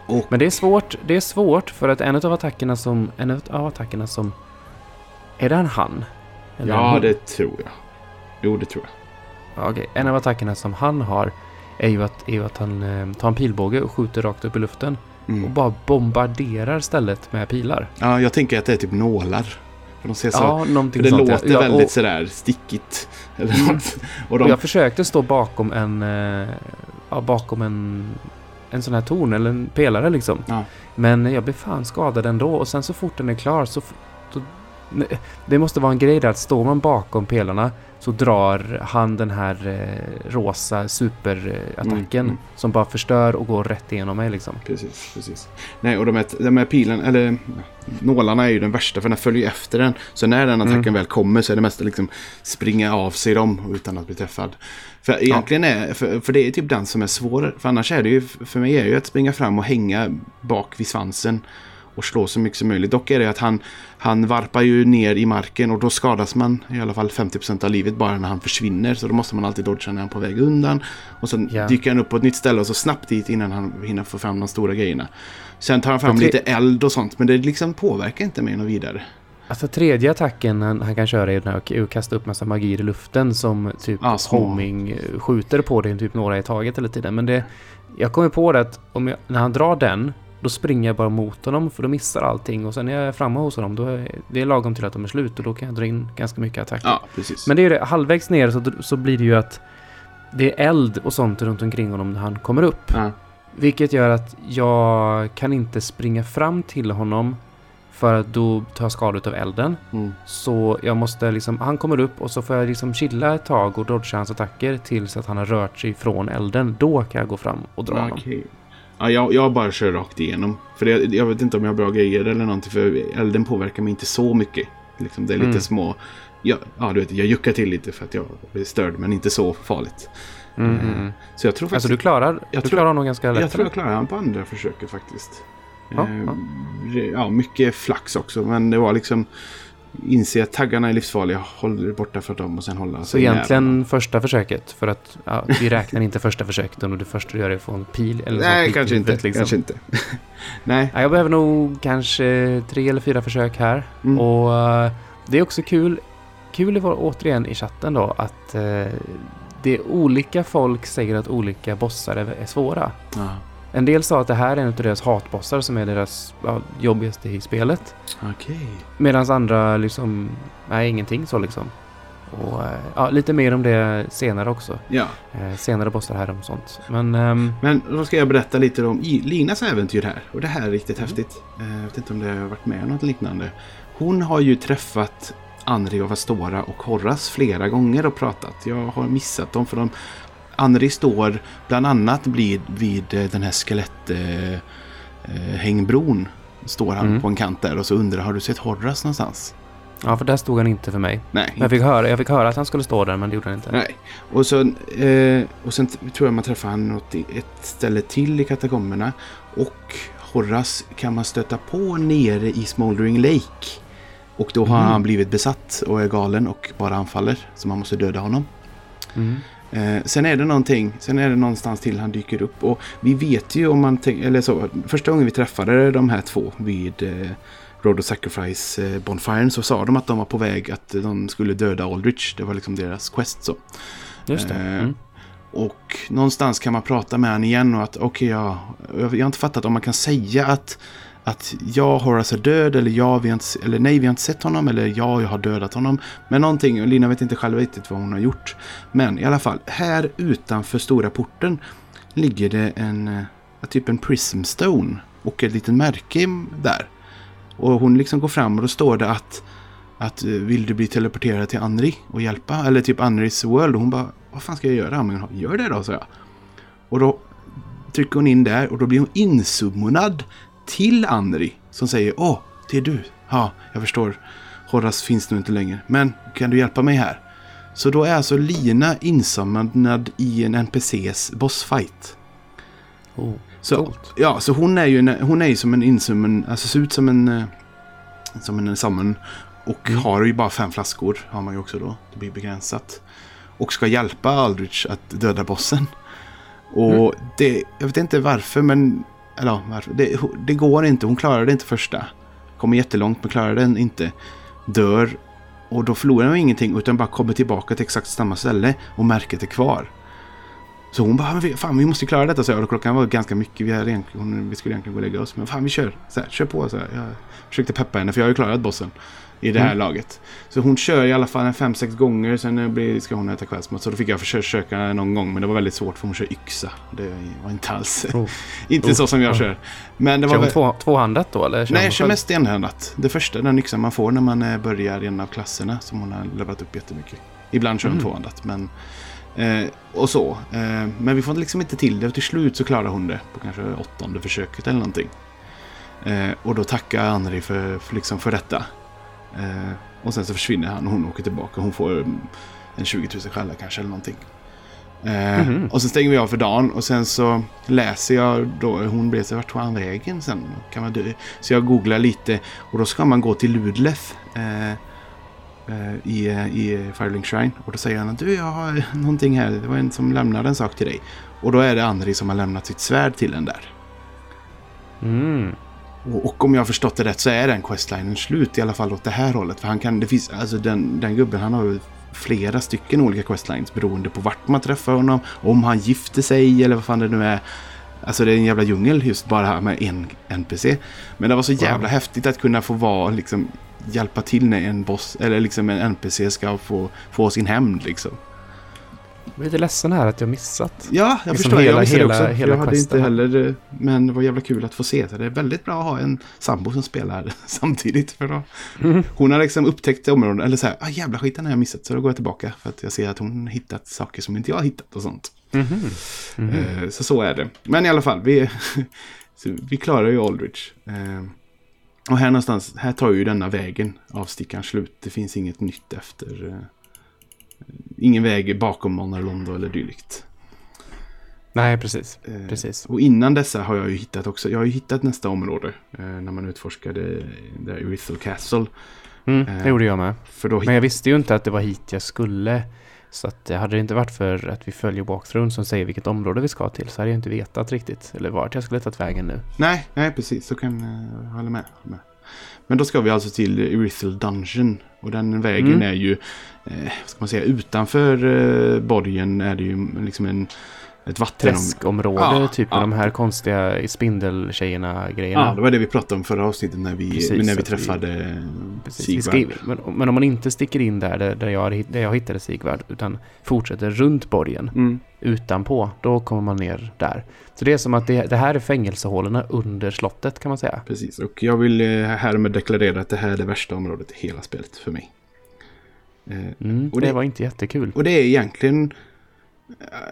S2: och
S1: Men det är svårt. Det är svårt för att en av attackerna som... En av attackerna som... Är det en han? Eller
S2: ja, det tror jag. Jo, det tror jag.
S1: Ja, okej. En av attackerna som han har är ju att, är ju att han eh, tar en pilbåge och skjuter rakt upp i luften. Och
S2: Mm.
S1: bara bombarderar stället med pilar.
S2: Ja, jag tänker att det är typ nålar. För de ser så...
S1: Ja, någonting
S2: det
S1: sånt. ja.
S2: låter
S1: ja,
S2: väldigt
S1: och,
S2: sådär stickigt. Eller
S1: Mm.
S2: Och de,
S1: och jag försökte stå bakom en... Eh, ja, bakom en... En sån här torn eller en pelare liksom.
S2: Ja.
S1: Men jag blev fan skadad ändå. Och sen så fort den är klar så... nej, det måste vara en grej där att står man bakom pelarna så drar han den här eh, rosa superattacken
S2: Mm, mm.
S1: som bara förstör och går rätt igenom mig liksom.
S2: Precis, precis. Nej, och de här, de här pilen, eller nålarna är ju den värsta för den följer efter den. Så när den attacken
S1: Mm.
S2: väl kommer så är det mest att liksom springa av sig dem utan att bli träffad. För egentligen är, för, för det är typ den som är svår. För annars är det ju, för mig är det ju att springa fram och hänga bak vid svansen. Och slå så mycket som möjligt. Dock är det att han, han varpar ju ner i marken och då skadas man i alla fall 50% av livet bara när han försvinner. Så då måste man alltid dodga när han är på väg undan. Och sen
S1: Ja.
S2: dyker han upp på ett nytt ställe och så snabbt dit innan han hinner få fram de stora grejerna. Sen tar han fram lite eld och sånt men det liksom påverkar inte mig något vidare.
S1: Alltså tredje attacken han, han kan köra är den här att kasta upp massa magier i luften som typ
S2: små.
S1: homing eh, skjuter på dig typ några i taget hela tiden. Men det, jag kommer på det att om jag, när han drar den då springer jag bara mot honom för då missar allting och sen är jag framme hos honom då är det är lagom till att de är slut och då kan jag dra in ganska mycket attacker.
S2: Ja, precis.
S1: Men det är det, halvvägs ner så, så blir det ju att det är eld och sånt runt omkring honom när han kommer upp.
S2: Ja.
S1: Vilket gör att jag kan inte springa fram till honom för att då tar jag skada av elden.
S2: Mm.
S1: Så jag måste liksom, han kommer upp och så får jag liksom chilla ett tag och dodga hans attacker tills att han har rört sig från elden. Då kan jag gå fram och dra honom.
S2: Ja, jag, jag bara kör rakt igenom. För det, jag vet inte om jag har bra grejer eller någonting. För elden påverkar mig inte så mycket. Liksom, det är lite
S1: Mm.
S2: små... Ja, ja, du vet, jag juckar till lite för att jag blir störd. Men inte så farligt.
S1: Mm, mm, mm.
S2: Så jag tror faktiskt...
S1: Alltså du klarar,
S2: Jag
S1: du
S2: tror-
S1: klarar honom ganska lätt.
S2: jag tror jag klarar han på andra försöket faktiskt.
S1: Ja,
S2: Eh,
S1: ja.
S2: ja, mycket flax också. Men det var liksom... inse att taggarna är livsfarliga, håller borta från dem och sen hålla
S1: Så egentligen första försöket, för att ja, vi räknar inte första försöket om det första du gör är att få en pil eller
S2: Nej, kanske inte.
S1: liksom.
S2: Kanske inte. Nej.
S1: Ja, jag behöver nog kanske tre eller fyra försök här.
S2: Mm.
S1: Och eh, det är också kul, kul vara återigen i chatten då att eh, det är olika folk säger att olika bossar är, är svåra.
S2: Ja.
S1: En del sa att det här är en av deras hatbossar som är deras ja, jobbigaste i spelet.
S2: Okej.
S1: Medan andra liksom, nej ingenting så liksom. Och eh, ja, lite mer om det senare också.
S2: Ja.
S1: Eh, senare bossar här om sånt. Men ehm,
S2: Men då ska jag berätta lite om Linas äventyr här. Och det här är riktigt
S1: Mm.
S2: häftigt. Eh, Jag vet inte om det har varit med om något liknande. Hon har ju träffat Anri och Vastora och Horras flera gånger och pratat. Jag har missat dem för de... Anri står bland annat vid, vid eh, den här skeletthängbron. Eh, hängbron. står han
S1: Mm.
S2: på en kant där och så undrar har du sett Horras någonstans?
S1: ja, för där stod han inte för mig.
S2: Nej,
S1: Jag fick, höra, jag fick höra att han skulle stå där men det gjorde han inte.
S2: Nej. Och, så, eh, och sen tror jag man träffar han något, ett ställe till i katakomberna. Och Horras kan man stöta på nere i Smoldering Lake. Och då har
S1: Mhm.
S2: han blivit besatt och är galen och bara anfaller. Så man måste döda honom.
S1: Mm.
S2: Eh, sen är det någonting, sen är det någonstans till han dyker upp. Och vi vet ju om man tänker, eller så, första gången vi träffade de här två vid eh, Road of Sacrifice eh, Bonfiren så sa de att de var på väg att de skulle döda Aldrich. Det var liksom deras quest så.
S1: Just det.
S2: Eh,
S1: Mm.
S2: Och någonstans kan man prata med honom igen och att okej, ja, jag, jag har inte fattat om man kan säga att, att jag Horace är alltså död eller ja, vi har inte, eller nej, vi har inte sett honom eller ja, jag har dödat honom. Men någonting, och Lina vet inte själv riktigt vad hon har gjort. Men i alla fall, här utanför stora porten ligger det en, eh, typ en prismstone. och ett litet märke där. Och hon liksom går fram och då står det att att eh, vill du bli teleporterad till Anri och hjälpa? Eller typ Anris World. Och hon bara, vad fan ska jag göra? Men gör det då, sa jag. Och då trycker hon in där och då blir hon insummonad till Anri. Som säger, åh, det är du. Ja, jag förstår. Horace finns nu inte längre. Men kan du hjälpa mig här? Så då är alltså Lina insummonad i en NPCs bossfight.
S1: Oh,
S2: Så,
S1: coolt.
S2: ja, så hon är ju, en- hon är ju som en insummon, alltså ser ut som en, eh, som en summon. Och
S1: Mm.
S2: har ju bara fem flaskor, har man ju också då. Det blir begränsat. Och ska hjälpa Aldrich att döda bossen. Och
S1: Mm.
S2: det, jag vet inte varför, men, eller ja, varför. Det, det går inte, hon klarar det inte första. Kommer jättelångt, men klarar den inte. Dör. Och då förlorar hon ingenting, utan bara kommer tillbaka till exakt samma ställe och märket är kvar. Så hon bara, "Men vi- fan vi måste klara detta, så jag. Klockan var ganska mycket, vi, hade hon- vi skulle egentligen gå och lägga oss. Men fan vi kör, så här, kör på. Så här. Jag försökte peppa henne, för jag har ju klarat bossen i det här
S1: Mm.
S2: laget. Så hon kör i alla fall en fem sex gånger, sen blir, ska hon äta kvällsmat. Så då fick jag försöka någon gång, men det var väldigt svårt för hon kör yxa. Det var inte alls,
S1: Oh.
S2: inte
S1: Oh.
S2: så som jag
S1: Oh.
S2: kör. Men det var
S1: Kör hon
S2: väl-
S1: två, tvåhandat då eller?
S2: Nej,
S1: hon
S2: jag kör mest enhändat. Det första, den yxan man får när man eh, börjar i en av klasserna som hon har levlat upp jättemycket. Ibland kör hon
S1: Mm.
S2: tvåhandat, men... Eh, och så. Eh, men vi får liksom inte till det och till slut så klarar hon det på kanske åttonde försöket eller någonting. Eh, och då tackar Anri för, för, liksom för detta. Eh, och sen så försvinner han och hon åker tillbaka. Hon får mm, en 20 000 själva kanske eller någonting. Eh,
S1: Mhm.
S2: Och sen stänger vi av för dagen och sen så läser jag då, hon blev så vart tog han vägen sen? Kan man dö? Så jag googlar lite och då ska man gå till Ludleth eh, eh, i, i Firelink Shrine. Och då säger han att du, jag har någonting här. Det var en som lämnade en sak till dig. Och då är det Andri som har lämnat sitt svärd till en där.
S1: Mm.
S2: Och, och om jag har förstått det rätt så är den questlinen slut i alla fall åt det här hållet. För han kan, det finns, alltså den, den gubben han har flera stycken olika questlines beroende på vart man träffar honom. Om han gifter sig eller vad fan det nu är. Alltså det är en jävla djungel just bara med en NPC. Men det var så jävla
S1: Wow.
S2: häftigt att kunna få vara liksom hjälpa till när en boss eller liksom en NPC ska få, få sin hämnd liksom.
S1: Jag är lite ledsen här att jag missat.
S2: Ja, jag
S1: Liksom
S2: förstår.
S1: hela-
S2: jag missade
S1: hela-
S2: också.
S1: hela
S2: jag hade inte heller... eh, Men det var jävla kul att få se. Det är väldigt bra att ha en sambo som spelar samtidigt. För då.
S1: Mm.
S2: Hon har liksom upptäckt områden. Eller så här, ah, jävla skiten har jag missat. Så då går jag tillbaka. För att jag ser att hon hittat saker som inte jag hittat och sånt.
S1: Mhm. Mhm.
S2: Eh, Så så är det. Men i alla fall, vi, vi klarar ju Aldrich. Eh, Och här någonstans, här tar ju denna vägen avstickaren slut. Det finns inget nytt efter. eh, Ingen väg bakom Monarlondo eller dylikt.
S1: Nej, precis.
S2: Eh,
S1: Precis.
S2: Och innan dessa har jag ju hittat också, jag har ju hittat nästa område. Eh, när man utforskade där Castle.
S1: Mm,
S2: Eh,
S1: det gjorde jag med.
S2: För då
S1: Men jag visste ju inte att det var hit jag skulle. Så att det hade det inte varit för att vi följer walkthroughen som säger vilket område vi ska till så hade jag inte vetat riktigt. Eller vart jag skulle tagit vägen nu.
S2: Nej, nej precis. Så kan jag hålla med. med. Men då ska vi alltså till Irithel Dungeon. Och den vägen
S1: Mm.
S2: är ju, eh, vad ska man säga, utanför eh, borgen är det ju liksom en, ett vatten.
S1: Träskområde,
S2: Ja,
S1: typ
S2: ja.
S1: de här konstiga spindeltjejerna-grejerna.
S2: Ja, det var det vi pratade om förra avsnittet när vi,
S1: Precis,
S2: när vi träffade
S1: Precis, vi
S2: Sigvard.
S1: men, men om man inte sticker in där, där, jag, där jag hittade Sigvard, utan fortsätter runt borgen,
S2: Mm.
S1: utanpå, då kommer man ner där. Så det är som att det, det här är fängelsehålorna under slottet kan man säga.
S2: Precis, och jag vill eh, härmed deklarera att det här är det värsta området i hela spelet för mig. Eh,
S1: Mm,
S2: Och
S1: det,
S2: det-
S1: var inte jättekul.
S2: Och det är egentligen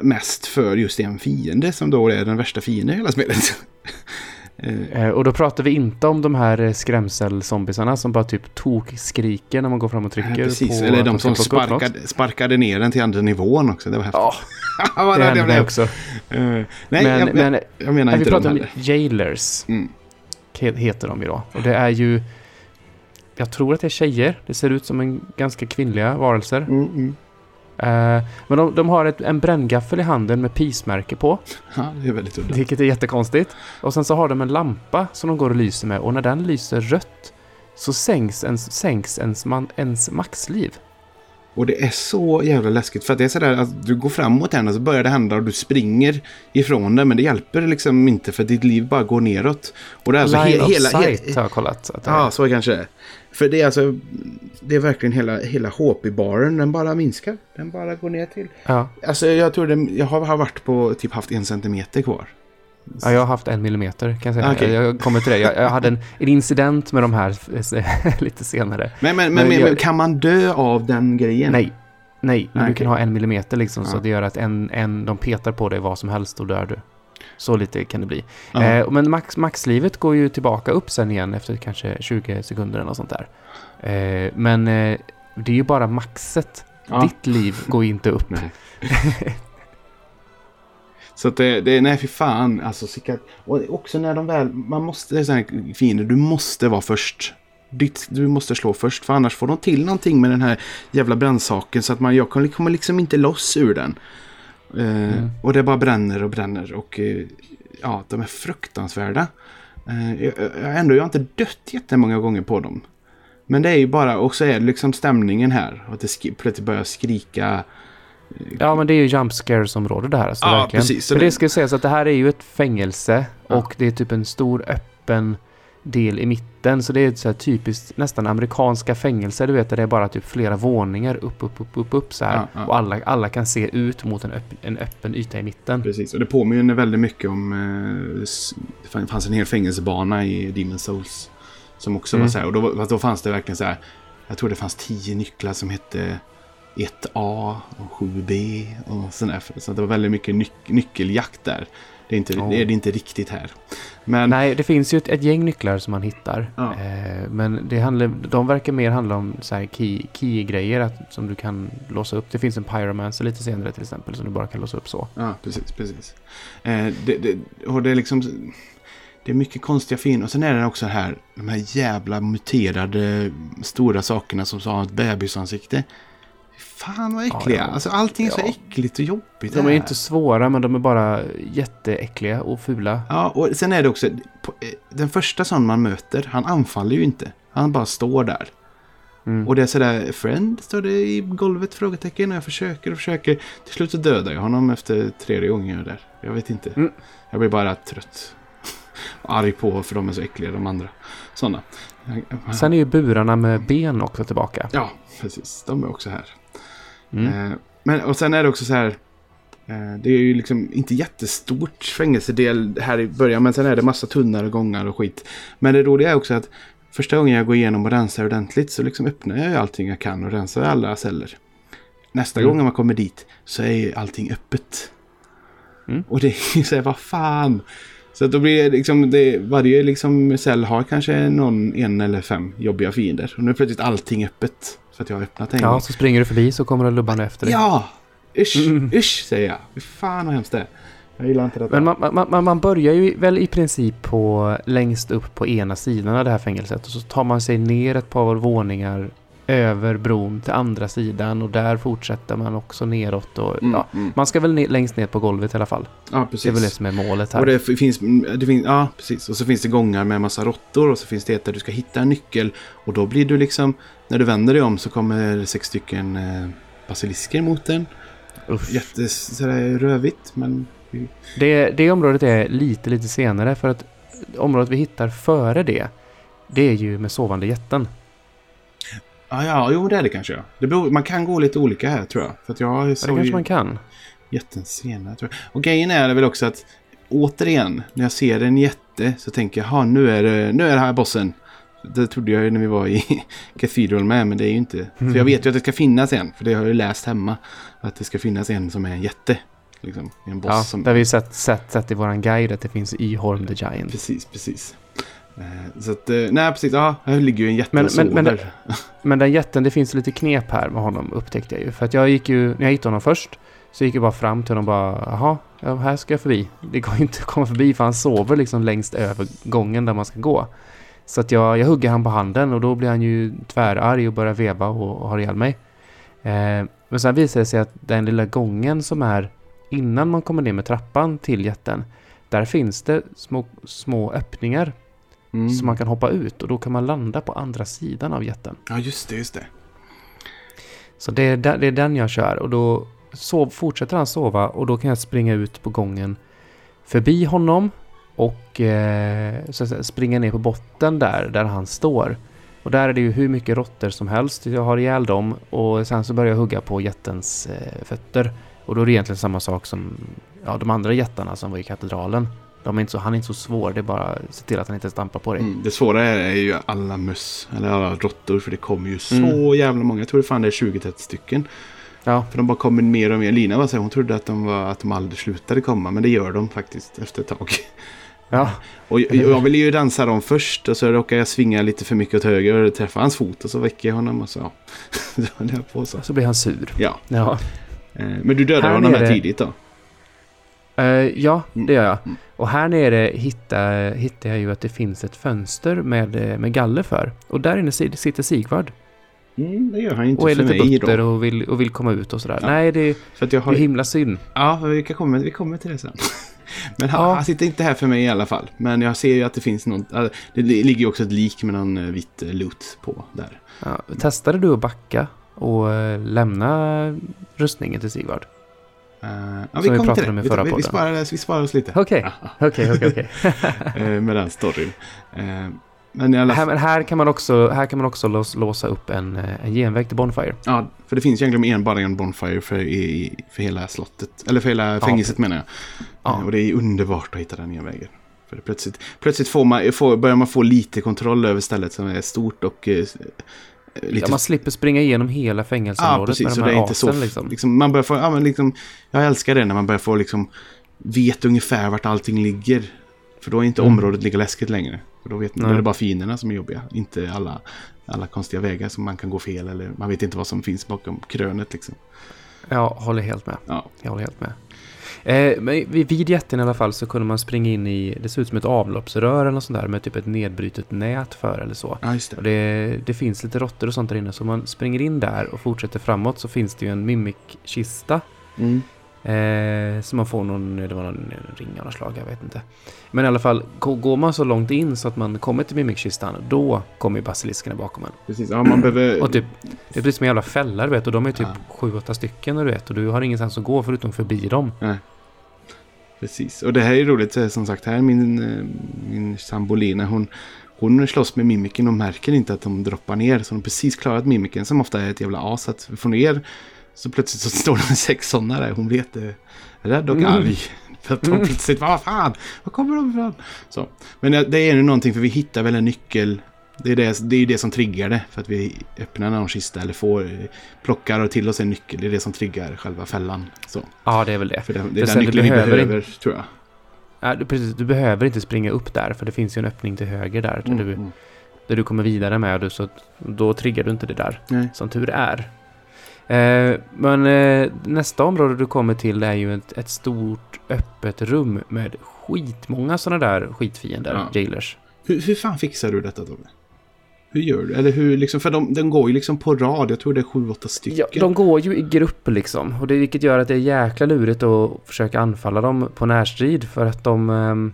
S2: mest för just en fiende som då är den värsta fienden i hela spelet. Eh,
S1: och då pratar vi inte om de här eh, skrämselzombisarna som bara typ tok skriker när man går fram och trycker.
S2: ja, precis,
S1: på
S2: eller de som sparkade, sparkade ner den till andra nivån också. Det var häftigt.
S1: Ja, det hände mig också.
S2: Eh, nej,
S1: men,
S2: jag,
S1: men
S2: jag menar
S1: när vi
S2: inte
S1: pratar om
S2: heller.
S1: jailers,
S2: Mm.
S1: he- heter de ju då. Och det är ju, jag tror att det är tjejer. Det ser ut som en ganska kvinnliga varelser.
S2: Mm, mm.
S1: Eh, men de, de har ett, en bränngaffel i handen med pismärke på.
S2: Ja, det är väldigt udda.
S1: Vilket är jättekonstigt. Och sen så har de en lampa som de går och lyser med. Och när den lyser rött så sänks ens, sänks ens, man, ens maxliv.
S2: Och det är så jävla läskigt. För att det är sådär att du går framåt och så börjar det hända och du springer ifrån det. Men det hjälper liksom inte för ditt liv bara går neråt. Och det är alltså
S1: Line
S2: he-
S1: of
S2: hela...
S1: sight
S2: he-
S1: har jag kollat.
S2: Ja, så kanske. För det är alltså... Det är verkligen hela, hela HP-baren. Den bara minskar. Den bara går ner till...
S1: Ja.
S2: Alltså jag tror det, Jag har, har varit på typ haft en centimeter kvar.
S1: ja, jag har haft en millimeter kan jag säga.
S2: Okej.
S1: Jag kommer till det. Jag, jag hade en, en incident med de här lite senare.
S2: Men, men, men,
S1: Men jag-
S2: kan man dö av den grejen?
S1: Nej. Nej, men
S2: Nej,
S1: du kan ha en millimeter liksom så
S2: Ja.
S1: det gör att en, en, de petar på dig vad som helst och dör du. Så lite kan det bli.
S2: Ja.
S1: Eh, men max, maxlivet går ju tillbaka upp sen igen efter kanske 20 sekunder eller något sånt där. Eh, men eh, det är ju bara maxet.
S2: Ja.
S1: Ditt liv går inte upp.
S2: Så att det, det, nej fy fan, alltså Och också när de väl, man måste, det är sån här fiender, du måste vara först. Ditt, du måste slå först, för annars får de till någonting med den här jävla brännsaken så att man, jag kommer liksom inte loss ur den. Eh,
S1: Mm.
S2: Och det bara bränner och bränner och eh, ja, de är fruktansvärda. Eh, jag, jag, ändå, jag har inte dött jättemånga gånger på dem. Men det är ju bara, och så är det liksom stämningen här. Och att det plötsligt börjar skrika.
S1: Ja, men det är ju jump scares-område det här. Alltså,
S2: Ja,
S1: verkligen.
S2: precis.
S1: För
S2: det-
S1: det ska sägas att det här är ju ett fängelse
S2: Ja.
S1: och det är typ en stor öppen del i mitten. Så det är ett så här typiskt nästan amerikanska fängelser, du vet, där det är bara typ flera våningar upp, upp, upp, upp, upp så här.
S2: Ja, ja.
S1: Och alla, alla kan se ut mot en, öpp, en öppen yta i mitten.
S2: Precis, och det påminner väldigt mycket om... Eh, det fanns en hel fängelsebana i Demon Souls. Som också
S1: Mm.
S2: var så här, och då, då fanns det verkligen så här... Jag tror det fanns tio nycklar som hette 1A och 7B och sådär. Så det var väldigt mycket nyc nyckeljakt där. Det är, inte,
S1: Ja.
S2: det är inte riktigt här. Men
S1: Nej, det finns ju ett, ett gäng nycklar som man hittar.
S2: Ja.
S1: Eh, men det handlar, de verkar mer handla om så här key, key-grejer att, som du kan låsa upp. Det finns en pyromancer lite senare till exempel som du bara kan låsa upp så.
S2: Ja, precis, precis. Eh, det, det, och det är liksom... Det är mycket konstiga fin Och sen är det också här, de här jävla muterade stora sakerna som har ett bebisansikte. Fan vad äckliga.
S1: Ja, ja.
S2: Alltså allting är så äckligt och jobbigt
S1: De är inte svåra men de är bara jätteäckliga och fula.
S2: Ja, och sen är det också... eh, Den första sån man möter, han anfaller ju inte. Han bara står där.
S1: Mm.
S2: Och det är sådär, friend, står det i golvet? Frågetecken. Och jag försöker och försöker. Till slut så dödar jag honom efter tredje gången där. Jag vet inte.
S1: Mm.
S2: Jag blir bara trött. Och arg på för de är så äckliga de andra. Sådana.
S1: Sen är ju burarna med ben också tillbaka.
S2: Ja, precis. De är också här.
S1: Mm.
S2: Eh, men, och sen är det också så här. Eh, det är ju liksom inte jättestort fängelsedel här i början. Men sen är det massa tunnare gångar och skit. Men det roliga är också att första gången jag går igenom och rensar ordentligt så liksom öppnar jag allting jag kan och rensar alla celler. Nästa
S1: Mm.
S2: gång man kommer dit så är ju allting öppet.
S1: Mm.
S2: Och det är ju så här, vad fan. Så att då blir det liksom, det, varje liksom cell har kanske någon, en eller fem jobbiga fiender. Och nu är plötsligt allting öppet. För att jag har öppnat en gång.
S1: Ja, så springer du förbi så kommer det lubbarna efter dig.
S2: Ja! Usch,
S1: Mm.
S2: usch säger jag. Fy fan vad hemskt det är. Jag gillar inte detta.
S1: Men man, man, man, man börjar ju väl i princip på längst upp på ena sidan av det här fängelset och så tar man sig ner ett par våningar över bron till andra sidan och där fortsätter man också neråt. Och,
S2: Mm,
S1: ja,
S2: mm.
S1: man ska väl ner, längst ner på golvet i alla fall.
S2: Ja,
S1: Det är
S2: precis.
S1: väl det som är målet här.
S2: Och det finns, det finns, ja precis. Och så finns det gångar med en massa råttor och så finns det ett där du ska hitta en nyckel. Och då blir du liksom, när du vänder dig om så kommer sex stycken eh, basilisker mot den.
S1: Uff.
S2: Jätte, sådär rövigt men...
S1: Det, det området är lite, lite senare för att området vi hittar före det, det är ju med sovande jätten.
S2: Ja, ja, jo det är det kanske. Det beror, man kan gå lite olika här tror jag. För att jag
S1: Ja, det kanske
S2: ju
S1: man kan.
S2: jätten senare tror jag. Och grejen är väl också att återigen, när jag ser en jätte så tänker jag, "Ha, nu är det, nu är det här bossen. Det trodde jag ju när vi var i Cathedral med, men det är ju inte. För jag vet ju att det ska finnas en, för det har jag ju läst hemma. Att det ska finnas en som är en jätte. Liksom, en boss
S1: Ja,
S2: som...
S1: där har vi sett, sett, sett i våran guide att det finns Yhorm the Giant.
S2: Precis, precis. Eh, Så att, eh, nej precis, ja, här ligger ju en jätte
S1: Men- men- men
S2: sover.
S1: Men den jätten, det finns lite knep här med honom upptäckte jag ju. För att jag gick ju, när jag hittade honom först, så gick jag bara fram till honom och bara, jaha, ja, här ska jag förbi. Det går inte att komma förbi för han sover liksom längst över gången där man ska gå. Så att jag, jag hugger han på handen och då blir han ju tvärarg och börjar veva och, och har ihjäl mig. Eh, men sen visar det sig att den lilla gången som är innan man kommer ner med trappan till jätten, där finns det små, små öppningar
S2: Mm.
S1: som man kan hoppa ut och då kan man landa på andra sidan av jätten.
S2: Ja, just det, just det.
S1: Så det är, det är den jag kör och då sov, fortsätter han sova och då kan jag springa ut på gången förbi honom och eh, så springa ner på botten där, där han står. Och där är det ju hur mycket råttor som helst. Jag har ihjäl dem och sen så börjar jag hugga på jättens eh, fötter. Och då är det egentligen samma sak som ja, de andra jättarna som var i katedralen. De är inte så, han är inte så svår, det är bara att se till att han inte stampar på dig.
S2: Mm. Det svåra är, är ju alla möss, eller alla råttor, för det kommer ju så
S1: Mm.
S2: jävla många. Jag tror det fan det är 20-30 stycken.
S1: Ja,
S2: För de bara kommer mer och mer. Lina var så här, hon trodde att de, var, att de aldrig slutade komma, men det gör de faktiskt efter ett tag.
S1: ja.
S2: Och jag, jag ville ju dansa dem först och så råkade jag svinga lite för mycket åt höger och träffa hans fot och så väcker jag honom och så, ja. på så.
S1: så blir han sur.
S2: Ja,
S1: Ja.
S2: eh, men du dödade
S1: Här
S2: honom här tidigt då?
S1: Eh, ja,
S2: Mm.
S1: det gör jag.
S2: Mm.
S1: Och här nere hittar, hittar jag ju att det finns ett fönster med, eh, med galler för. Och där inne si- sitter Sigvard.
S2: Mm, det gör han inte
S1: Och är
S2: för
S1: lite
S2: mig
S1: butter
S2: då.
S1: och vill, och vill komma ut och sådär.
S2: Ja.
S1: Nej, det,
S2: För att jag
S1: det
S2: har...
S1: är himla synd.
S2: Ja, vi, kan komma, vi kommer till det sen. Men han,
S1: Ja.
S2: han sitter inte här för mig i alla fall. Men jag ser ju att det finns något. ja, Det ligger ju också ett lik med någon eh, vit eh, loot på där.
S1: Ja, testade du att backa och eh, lämna rustningen till Sigvard?
S2: Eh, ja,
S1: Som vi
S2: kommer
S1: pratade om i förra
S2: vi, vi,
S1: podden.
S2: sparar, vi sparar oss lite.
S1: Okej, okej, okej.
S2: Eh, med den storyn. Eh, men alla
S1: Här, här kan man också, här kan man också lås, låsa upp en, en genväg till Bonfire.
S2: Ja, för det finns egentligen en, bara en Bonfire för, i, för hela slottet. Eller för hela fängelset menar jag.
S1: Ja.
S2: Och det är underbart att hitta den nya vägen. För plötsligt, plötsligt får man, får, börjar man få lite kontroll över stället som är stort och lite
S1: Ja, man slipper springa igenom hela
S2: Ja,
S1: fängelseområdet
S2: precis.
S1: med de
S2: det
S1: här
S2: är inte så...
S1: asen liksom.
S2: Liksom, man börjar få, ja, men liksom, jag älskar det när man börjar få liksom vet ungefär vart allting ligger. För då är inte
S1: Mm.
S2: området lika läskigt längre. För då, vet, då är det bara fienderna som är jobbiga. Inte alla, alla konstiga vägar som man kan gå fel eller man vet inte vad som finns bakom krönet liksom.
S1: Ja, håller helt med.
S2: Ja,
S1: Jag håller helt med. Eh, men vid jätten i alla fall så kunde man springa in i, det ser ut som ett avloppsrör eller något sånt där med typ ett nedbrutet nät för eller så.
S2: ja det.
S1: Och det, det finns lite råttor och sånt där inne så om man springer in där och fortsätter framåt så finns det ju en mimikkista.
S2: Mm.
S1: Eh, så man får någon, det var någon ring av något slag, jag vet inte. Men i alla fall, gå- går man så långt in så att man kommer till mimikkistan, då kommer ju basiliskerna bakom en.
S2: Precis, ja man behöver...
S1: Och typ, det är precis som en jävla fälla du vet, och de är typ
S2: Ja.
S1: sju, åtta stycken du vet, och du har ingenstans att gå förutom förbi dem.
S2: Precis, och det här är roligt eh, som sagt. Här är min, eh, min sambo Lina. Hon, hon slåss med mimiken och märker inte att de droppar ner. Så hon har precis klarat mimiken som ofta är ett jävla as att få ner. Så plötsligt så står det sex sådana där. Hon vet det. Rädd och
S1: Mm.
S2: arg. För att de
S1: Mm.
S2: plötsligt, vad fan, var kommer de ifrån? Så. Men eh, det är nu någonting för vi hittar väl en nyckel. Det är det, det är det som triggar det. För att vi öppnar någon kista eller får, plockar och till oss en nyckel. Det är det som triggar själva fällan. Så.
S1: Ja, det är väl det.
S2: För det, det
S1: För
S2: är den
S1: sen, du
S2: nyckeln vi
S1: behöver
S2: behöver, tror jag.
S1: Ja, du, precis, du behöver inte springa upp där, för det finns ju en öppning till höger där, där, du,
S2: Mm.
S1: där du kommer vidare med, du, så då triggar du inte det där.
S2: Nej.
S1: Som tur är. Eh, men Men eh, nästa område du kommer till är ju ett, ett stort öppet rum med skitmånga sådana där skitfiender,
S2: Ja.
S1: jailers.
S2: Hur, hur fan fixar du detta Tobbe? Hur gör du? Eller hur liksom, för de, den går ju liksom på rad. Jag tror det är sju, åtta stycken.
S1: Ja, de går ju i grupp liksom. Och det, vilket gör att det är jäkla lurigt att försöka anfalla dem på närstrid. För att de... ehm,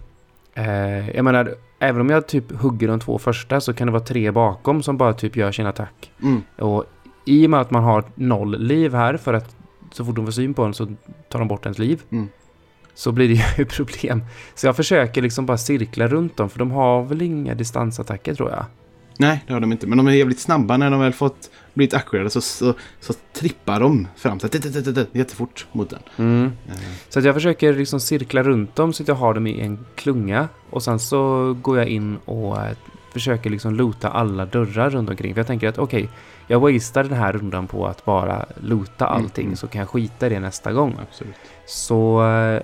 S1: Eh, jag menar, även om jag typ hugger de två första så kan det vara tre bakom som bara typ gör sin attack.
S2: Mm.
S1: Och i och med att man har noll liv här för att så fort de får syn på en så tar de bort ens liv.
S2: Mm.
S1: Så blir det ju problem. Så jag försöker liksom bara cirkla runt dem för de har väl inga distansattacker tror jag.
S2: Nej, det har de inte. Men de är jävligt snabba när de väl fått blivit acquirade så, så, så trippar de fram så tit- jättefort mot den. Eh,
S1: Så att jag försöker liksom cirkla runt dem så att jag har dem i en klunga. Och sen så går jag in och eh, försöker liksom loota alla dörrar runt omkring. För jag tänker att okej, jag wastear den här rundan på att bara loota
S2: Mm,
S1: allting
S2: mm.
S1: så kan jag skita i det nästa gång.
S2: Absolut.
S1: Så eh,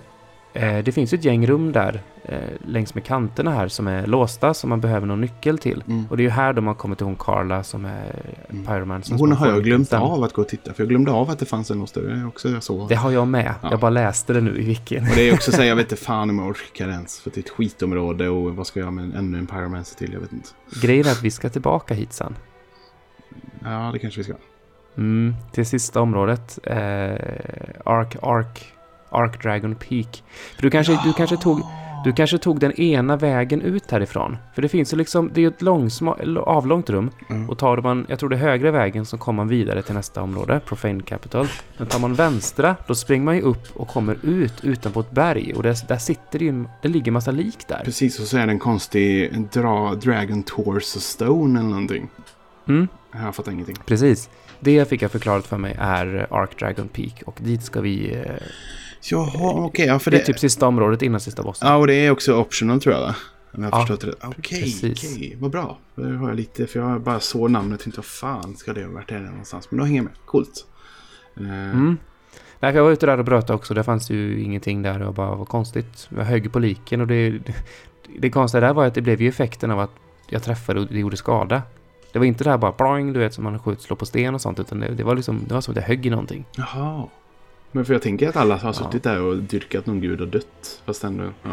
S1: det finns ju ett gäng rum där eh, längs med kanterna här som är låsta som man behöver någon nyckel till.
S2: Mm.
S1: Och det är ju här de har kommit till hon Carla som är
S2: Mm.
S1: Pyroman. Som
S2: Hon har jag glömt
S1: den.
S2: av att gå och titta. För jag glömde av att det fanns en lås där också. Jag såg.
S1: Det har jag med.
S2: Ja.
S1: Jag bara läste det nu i vilken.
S2: Och det är också så här, jag vet inte fan om jag orkar ens. För det är ett skitområde och vad ska jag med ännu en pyromancer till? Jag vet inte.
S1: Grejen är att vi ska tillbaka hit sen.
S2: Ja, det kanske vi ska.
S1: Mm, till sista området. Eh, Ark, Ark, Ark Dragon Peak. För du kanske, du, kanske tog, du kanske tog den ena vägen ut härifrån. För det finns ju liksom, det är ju ett långsma, avlångt rum.
S2: Mm.
S1: Och tar man, jag tror det är högre vägen så kommer man vidare till nästa område, Profane Capital. Men tar man vänstra, då springer man ju upp och kommer ut utanpå ett berg. Och där, där sitter det ju, det ligger massa lik där.
S2: Precis, och så är det en konstig dra, Dragon Torso Stone eller någonting.
S1: Mm,
S2: Jag fått ingenting.
S1: precis. Det fick jag förklarat för mig är Ark Dragon Peak och dit ska vi... Eh,
S2: Jaha, okej. ja, för
S1: det
S2: det...
S1: är typ sista området innan sista bossen.
S2: Ja, och det är också optional tror jag va? Om jag har
S1: Ja,
S2: förstått det. Okej,
S1: precis.
S2: okej. Vad bra. Då har jag lite, för jag bara såg namnet och tänkte vad fan ska det ha varit är det någonstans? Men då hänger jag med. Coolt. Eh,
S1: Mm. Nej, för jag var ute där och bröt också. Det fanns ju ingenting där. Det var bara var konstigt. Jag högg på liken och det... Det konstiga där var att det blev ju effekten av att jag träffade och det gjorde skada. Det var inte det här bara ploing, du vet, som man skjuter, slår på sten och sånt. Utan det, det var liksom, det var som att jag högg i någonting.
S2: Jaha. Men för jag tänker att alla har
S1: Ja.
S2: suttit där och dyrkat någon gud och dött. Fast ändå, ja.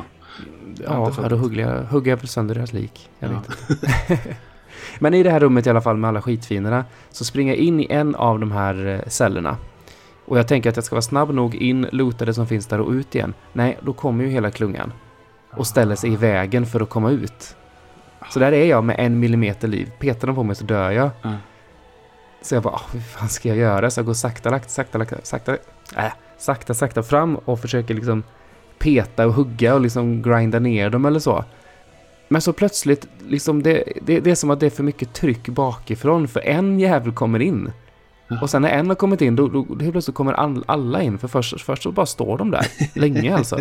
S2: Har
S1: Ja, ja då hugger jag, hugger jag väl sönder deras lik. Jag
S2: Ja.
S1: vet inte. Men i det här rummet i alla fall med alla skitfinerna så springer jag in i en av de här eh, cellerna. Och jag tänker att jag ska vara snabb nog in, loota det som finns där och ut igen. Nej, då kommer ju hela klungan och ställer sig i vägen för att komma ut. Så där är jag med en millimeter liv. Petar de på mig så dör jag.
S2: Ja.
S1: Så jag bara, oh, hur fan ska jag göra? Så jag går sakta, lagt, sakta, sakta, äh, sakta, sakta fram och försöker liksom peta och hugga och liksom grinda ner dem eller så. Men så plötsligt, liksom det, det, det är som att det är för mycket tryck bakifrån för en jävel kommer in.
S2: Ja.
S1: Och sen när en har kommit in, då, då, då helt plötsligt kommer all, alla in. För först, först så bara står de där, länge alltså.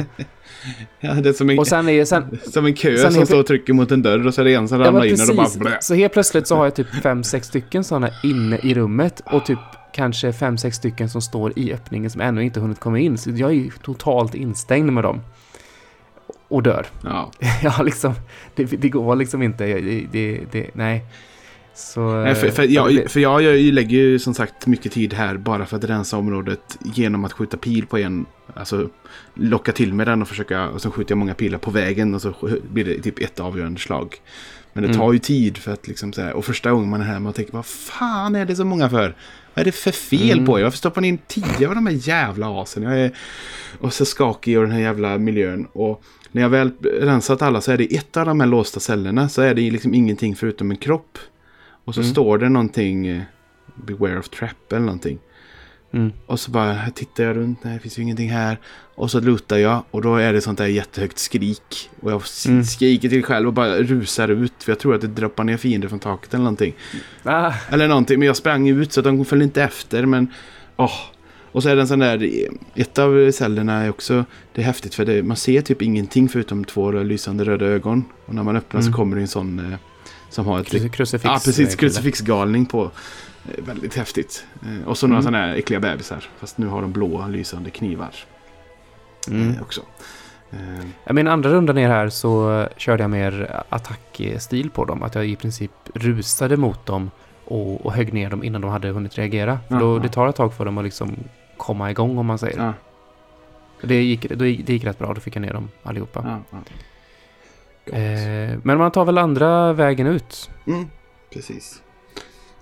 S2: ja, det är som en,
S1: Och sen är sen,
S2: som en kö som
S1: helt-
S2: står och trycker mot en dörr och så är det en som
S1: Ja,
S2: ramlar
S1: men
S2: in och bara blä.
S1: Så helt plötsligt så har jag typ fem sex stycken sådana inne i rummet och typ kanske fem sex stycken som står i öppningen som ännu inte hunnit komma in. Så jag är ju totalt instängd med dem. Och dör.
S2: Ja.
S1: Ja, liksom. Det, det går liksom inte. Det, det, det, nej. Så...
S2: Nej, för, för,
S1: eh,
S2: jag, för jag, jag lägger ju som sagt mycket tid här bara för att rensa området genom att skjuta pil på en. Alltså locka till med den och försöka. Och så skjuter jag många pilar på vägen och så blir det typ ett avgörande slag. Men det
S1: Mm.
S2: tar ju tid för att liksom så här, Och första gången man är här man tänker vad fan är det så många för? Vad är det för fel
S1: Mm.
S2: på er? Varför stoppar ni in tio av de här jävla asen? Jag är och så skakig och den här jävla miljön. Och när jag väl rensat alla så är det ett av de här låsta cellerna så är det liksom ingenting förutom en kropp. Och så
S1: Mm.
S2: står det någonting, eh, beware of trap eller någonting.
S1: Mm.
S2: Och så bara här tittar jag runt, nej det finns ju ingenting här. Och så lutar jag och då är det sånt där jättehögt skrik. Och jag
S1: Mm.
S2: skriker till själv och bara rusar ut. För jag tror att det droppar ner fiender från taket eller någonting.
S1: Ah,
S2: Eller någonting, men jag sprang ut så att de följde inte efter. Men, åh. Och så är det en sån där, ett av cellerna är också, det är häftigt för det, man ser typ ingenting förutom två lysande röda ögon. Och när man öppnar
S1: Mm.
S2: så kommer det en sån eh, som har ett
S1: krucifix.
S2: Ja, precis.
S1: eh,
S2: Krucifixgalning på. Eh, Väldigt häftigt. Eh, Och så några
S1: Mm.
S2: sådana här äckliga bebisar. Fast nu har de blåa lysande knivar
S1: Mm.
S2: också. Eh,
S1: Ja, Min andra runda ner här så körde jag mer attackstil på dem. Att jag i princip rusade mot dem och, och högg ner dem innan de hade hunnit reagera. För då, det tar ett tag för dem att liksom komma igång om man säger.
S2: Ja,
S1: Det, gick, det, gick, det gick rätt bra, då fick jag ner dem allihopa.
S2: ja, ja.
S1: Eh, men man tar väl andra vägen ut.
S2: Mm, precis.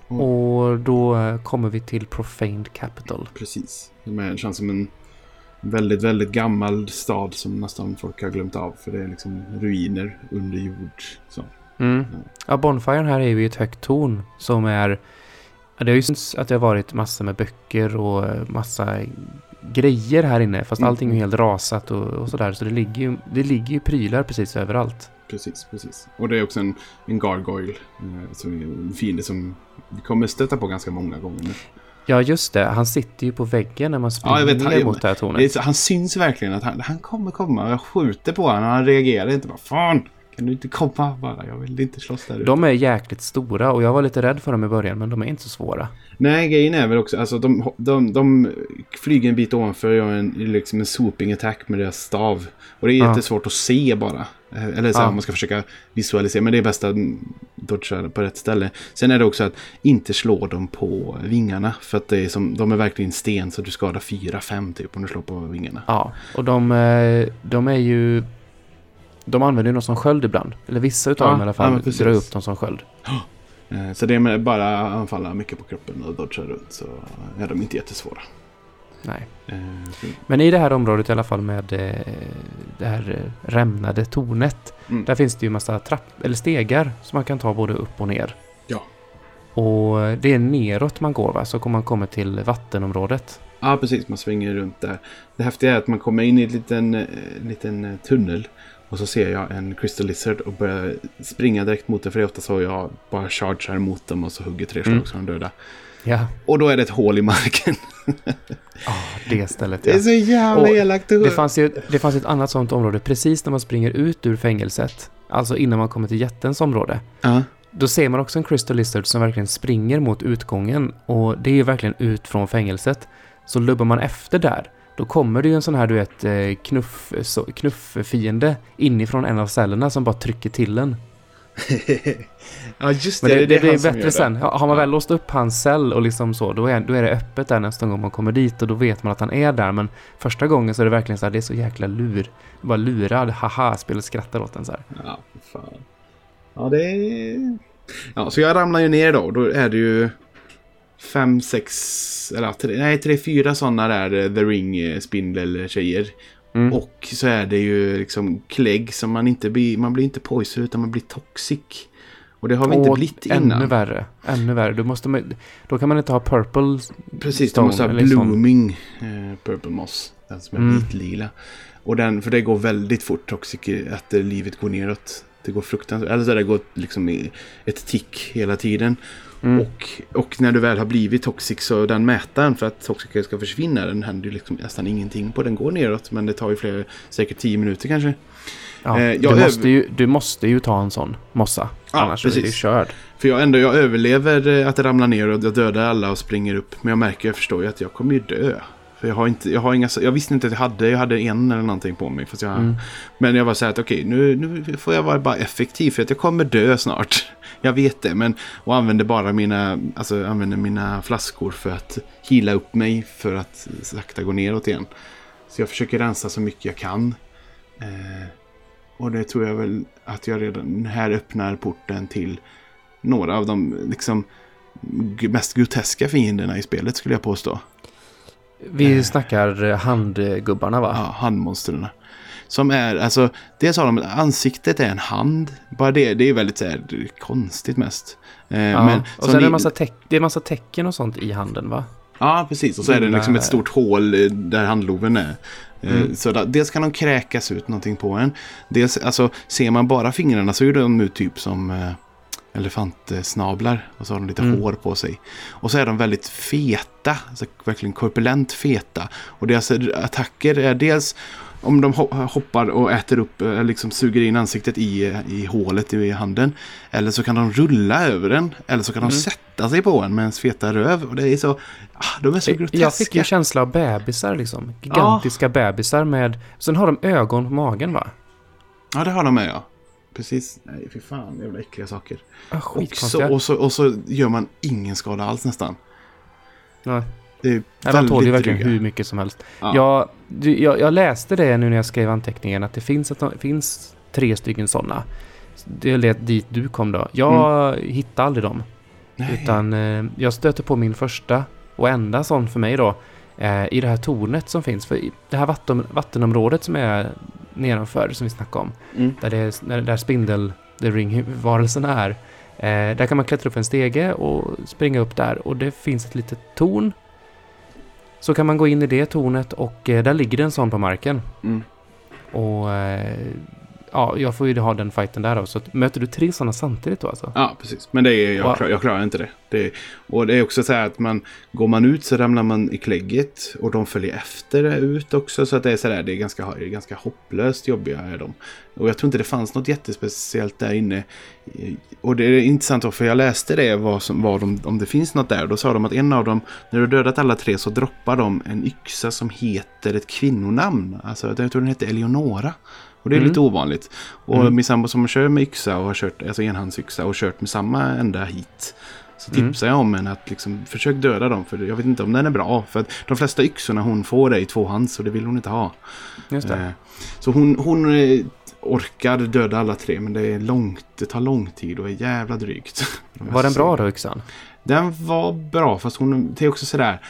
S2: Mm.
S1: Och då eh, kommer vi till Profaned Capital.
S2: Precis. Det känns som en väldigt, väldigt gammal stad som nästan folk har glömt av. För det är liksom ruiner under jord. Så.
S1: Mm. Ja, Bonfiren här är ju ett högt torn som är... Ja, det har ju synts att det har varit massor med böcker och eh, massa grejer här inne. Fast
S2: Mm.
S1: allting är helt rasat och, och sådär. Så det ligger, ju, det ligger ju prylar precis överallt.
S2: Precis, precis. Och det är också en, en gargoyle. Eh, som är en fiende som vi kommer stöta på ganska många gånger nu.
S1: Ja, just det. Han sitter ju på väggen när man springer
S2: Ja, jag vet,
S1: ner
S2: han-
S1: mot det här tornet.
S2: han syns verkligen att han, han kommer komma. Jag skjuter på honom och han reagerar inte. Bara, Fan! Kan du inte komma bara? Jag vill inte slåss där ute."
S1: De är jäkligt stora och jag var lite rädd för dem i början men de är inte så svåra.
S2: Nej, grejen är väl också, alltså de, de, de flyger en bit ovanför och gör en, liksom en swooping attack med deras stav. Och det är
S1: Ja.
S2: jättesvårt att se bara. Eh, Eller så här,
S1: Ja.
S2: om man ska försöka visualisera, men det är bäst att dodga på rätt ställe. Sen är det också att inte slå dem på vingarna. För att det är som, de är verkligen sten så du skadar 4-5 typ om du slår på vingarna.
S1: Ja, och de, eh, de är ju... De använder ju dem som sköld ibland. Eller vissa utav
S2: Ja,
S1: dem i alla
S2: ja,
S1: fall
S2: precis.
S1: drar upp dem som sköld.
S2: Eh, Så det är med bara anfalla mycket på kroppen och dodga runt så är de inte jättesvåra.
S1: Nej.
S2: Eh,
S1: Men i det här området i alla fall med eh, det här rämnade tornet.
S2: Mm.
S1: Där finns det ju massa trapp eller stegar som man kan ta både upp och ner.
S2: Ja.
S1: Och det är neråt man går va? Så kommer man kommer till vattenområdet.
S2: Ja, precis. Man svänger runt där. Det häftiga är att man kommer in i en liten, liten tunnel. Och så ser jag en Crystal Lizard och börjar springa direkt mot det. För det är ofta så jag bara chargear mot dem och så hugger tre slag
S1: Mm.
S2: så de döda.
S1: Ja,
S2: Och då är det ett hål i marken.
S1: det stället
S2: Det är
S1: ja.
S2: så jävla
S1: Och
S2: elakt.
S1: Det fanns ju det fanns ett annat sånt område precis när man springer ut ur fängelset. Alltså innan man kommer till jättens område.
S2: Ja,
S1: Då ser man också en Crystal Lizard som verkligen springer mot utgången. Och det är ju verkligen ut från fängelset. Så lubbar man efter där, då kommer det ju en sån här du vet eh, knuff, knufffiende inifrån en av cellerna som bara trycker till en.
S2: ja just
S1: Men det, det,
S2: är
S1: blir bättre sen.
S2: det.
S1: Har man väl låst upp hans cell och liksom så, då är, då är det öppet där nästa gång man kommer dit och då vet man att han är där. Men första gången så är det verkligen så här, det är så jäkla lur. Bara lurad, haha, spelet skrattar åt en så här.
S2: Ja, fan. Ja, det är... Ja, så jag ramlar ju ner då. Då är det ju fem, sex, eller tre, nej, tre, fyra sådana där eh, The Ring eh.
S1: Mm.
S2: Och så är det ju liksom klägg som man inte blir, man blir inte poison utan man blir toxic. Och det har vi inte blivit
S1: Ännu
S2: innan.
S1: värre. Ännu värre. Du måste, med- då kan man inte ha purple.
S2: Precis,
S1: Stone,
S2: de måste ha
S1: sån.
S2: blooming eh, purple moss. Den som är
S1: Mm.
S2: vitlila. Och den, för det går väldigt fort toxic att livet går neråt. Det går fruktansvärt, eller så det går liksom i ett tick hela tiden.
S1: Mm.
S2: Och, och när du väl har blivit toxic så den mätaren för att toxic ska försvinna den händer ju liksom nästan ingenting på. Den går neråt men det tar ju flera, säkert tio minuter kanske.
S1: Ja,
S2: Eh,
S1: du, måste ju, du måste ju ta en sån mossa.
S2: Ja,
S1: Annars är du
S2: precis.
S1: körd.
S2: För jag ändå, jag överlever eh, att det ramlar ner och jag dödar alla och springer upp. Men jag märker, jag förstår ju att jag kommer ju dö. För jag har inte, jag har inga, jag visste inte att jag hade, jag hade en eller någonting på mig. Fast jag,
S1: Mm.
S2: Men jag var så här att okej, nu, nu får jag vara bara effektiv för att jag kommer dö snart. Jag vet det, men och använder bara mina, alltså använder mina flaskor för att hila upp mig för att sakta gå neråt igen. Så jag försöker rensa så mycket jag kan. Eh, och det tror jag väl att jag redan här öppnar porten till några av de liksom mest groteska fienderna i spelet skulle jag påstå.
S1: Vi
S2: Eh.
S1: snackar handgubbarna va?
S2: Ja, handmonstren. Som är, alltså, dels har de, ansiktet är en hand. Bara det, det är väldigt så här, konstigt mest. Eh,
S1: Ja.
S2: men,
S1: och sen är det massa, teck, det är massa tecken och sånt i handen va?
S2: Ja, precis. Och så är det liksom ett stort hål eh, där handloven är. Eh,
S1: Mm.
S2: Så där, dels kan de kräkas ut någonting på en. Dels, alltså, ser man bara fingrarna så är de ut typ som elefantsnablar. Och så har de lite
S1: Mm.
S2: hår på sig. Och så är de väldigt feta. Alltså verkligen korpulent feta. Och deras attacker är dels om de ho- hoppar och äter upp, eh, liksom suger in ansiktet i, i hålet i handen. Eller så kan de rulla över den. Eller så kan de
S1: Mm.
S2: sätta sig på en med en feta röv. Och det är så, ah, de är så groteska.
S1: Jag fick en känsla av bebisar liksom. Gigantiska bebisar med... Sen har de ögon på magen va?
S2: Ja, det har de med ja. Precis. Nej, fy fan. Jävla äckliga saker.
S1: Ah,
S2: Och så, och, så, och så gör man ingen skada alls nästan.
S1: Nej.
S2: Det är
S1: Ja, de tål ju verkligen
S2: dryga.
S1: hur mycket som helst.
S2: Ja.
S1: Jag, du- jag, jag läste det nu när jag skrev anteckningen att det finns, att det finns tre stycken sådana. Det lät dit du kom då. Jag hittade aldrig dem.
S2: Mm. Nej.
S1: Utan eh, jag stötte på min första och enda sån för mig då. Eh, I det här tornet som finns. För det här vatten, vattenområdet som är nedanför som vi snackade om.
S2: Mm.
S1: Där, det är, där, där spindel, the ring-varelserna är. Eh, där kan man klättra upp en stege och springa upp där. Och det finns ett litet torn. Så kan man gå in i det tornet och eh, där ligger det en sån på marken.
S2: Mm.
S1: Och eh, ja, jag får ju ha den fighten där då. Så att, möter du tre sådana samtidigt då alltså?
S2: Ja, precis. Men det är, jag,
S1: Va-
S2: klar, jag klarar inte det. det. Och det är också så här att man går man ut så ramlar man i klägget. Och de följer efter det ut också. Så att det är så där, det är ganska, det är ganska hopplöst jobbiga är de. Och jag tror inte det fanns något jättespeciellt där inne. Och det är intressant då, för jag läste det vad som, vad de, om det finns något där. Då sa de att en av dem, när du dödat alla tre så droppar de en yxa som heter ett kvinnonamn. Alltså jag tror den heter Eleonora. Och det är
S1: Mm.
S2: lite ovanligt. Och
S1: Mm.
S2: min sambo som kör med yxa och har kört, alltså enhandsyxa och kört med samma ända hit. Så
S1: Mm.
S2: tipsar jag om henne att liksom försök döda dem. För jag vet inte om den är bra. För att de flesta yxorna hon får är i tvåhands och det vill hon inte ha.
S1: Just det.
S2: Eh, Så hon, hon eh, orkar döda alla tre. Men det, är långt, det tar lång tid och är jävla drygt.
S1: Var den bra då yxan?
S2: Den var bra fast hon, det är också sådär.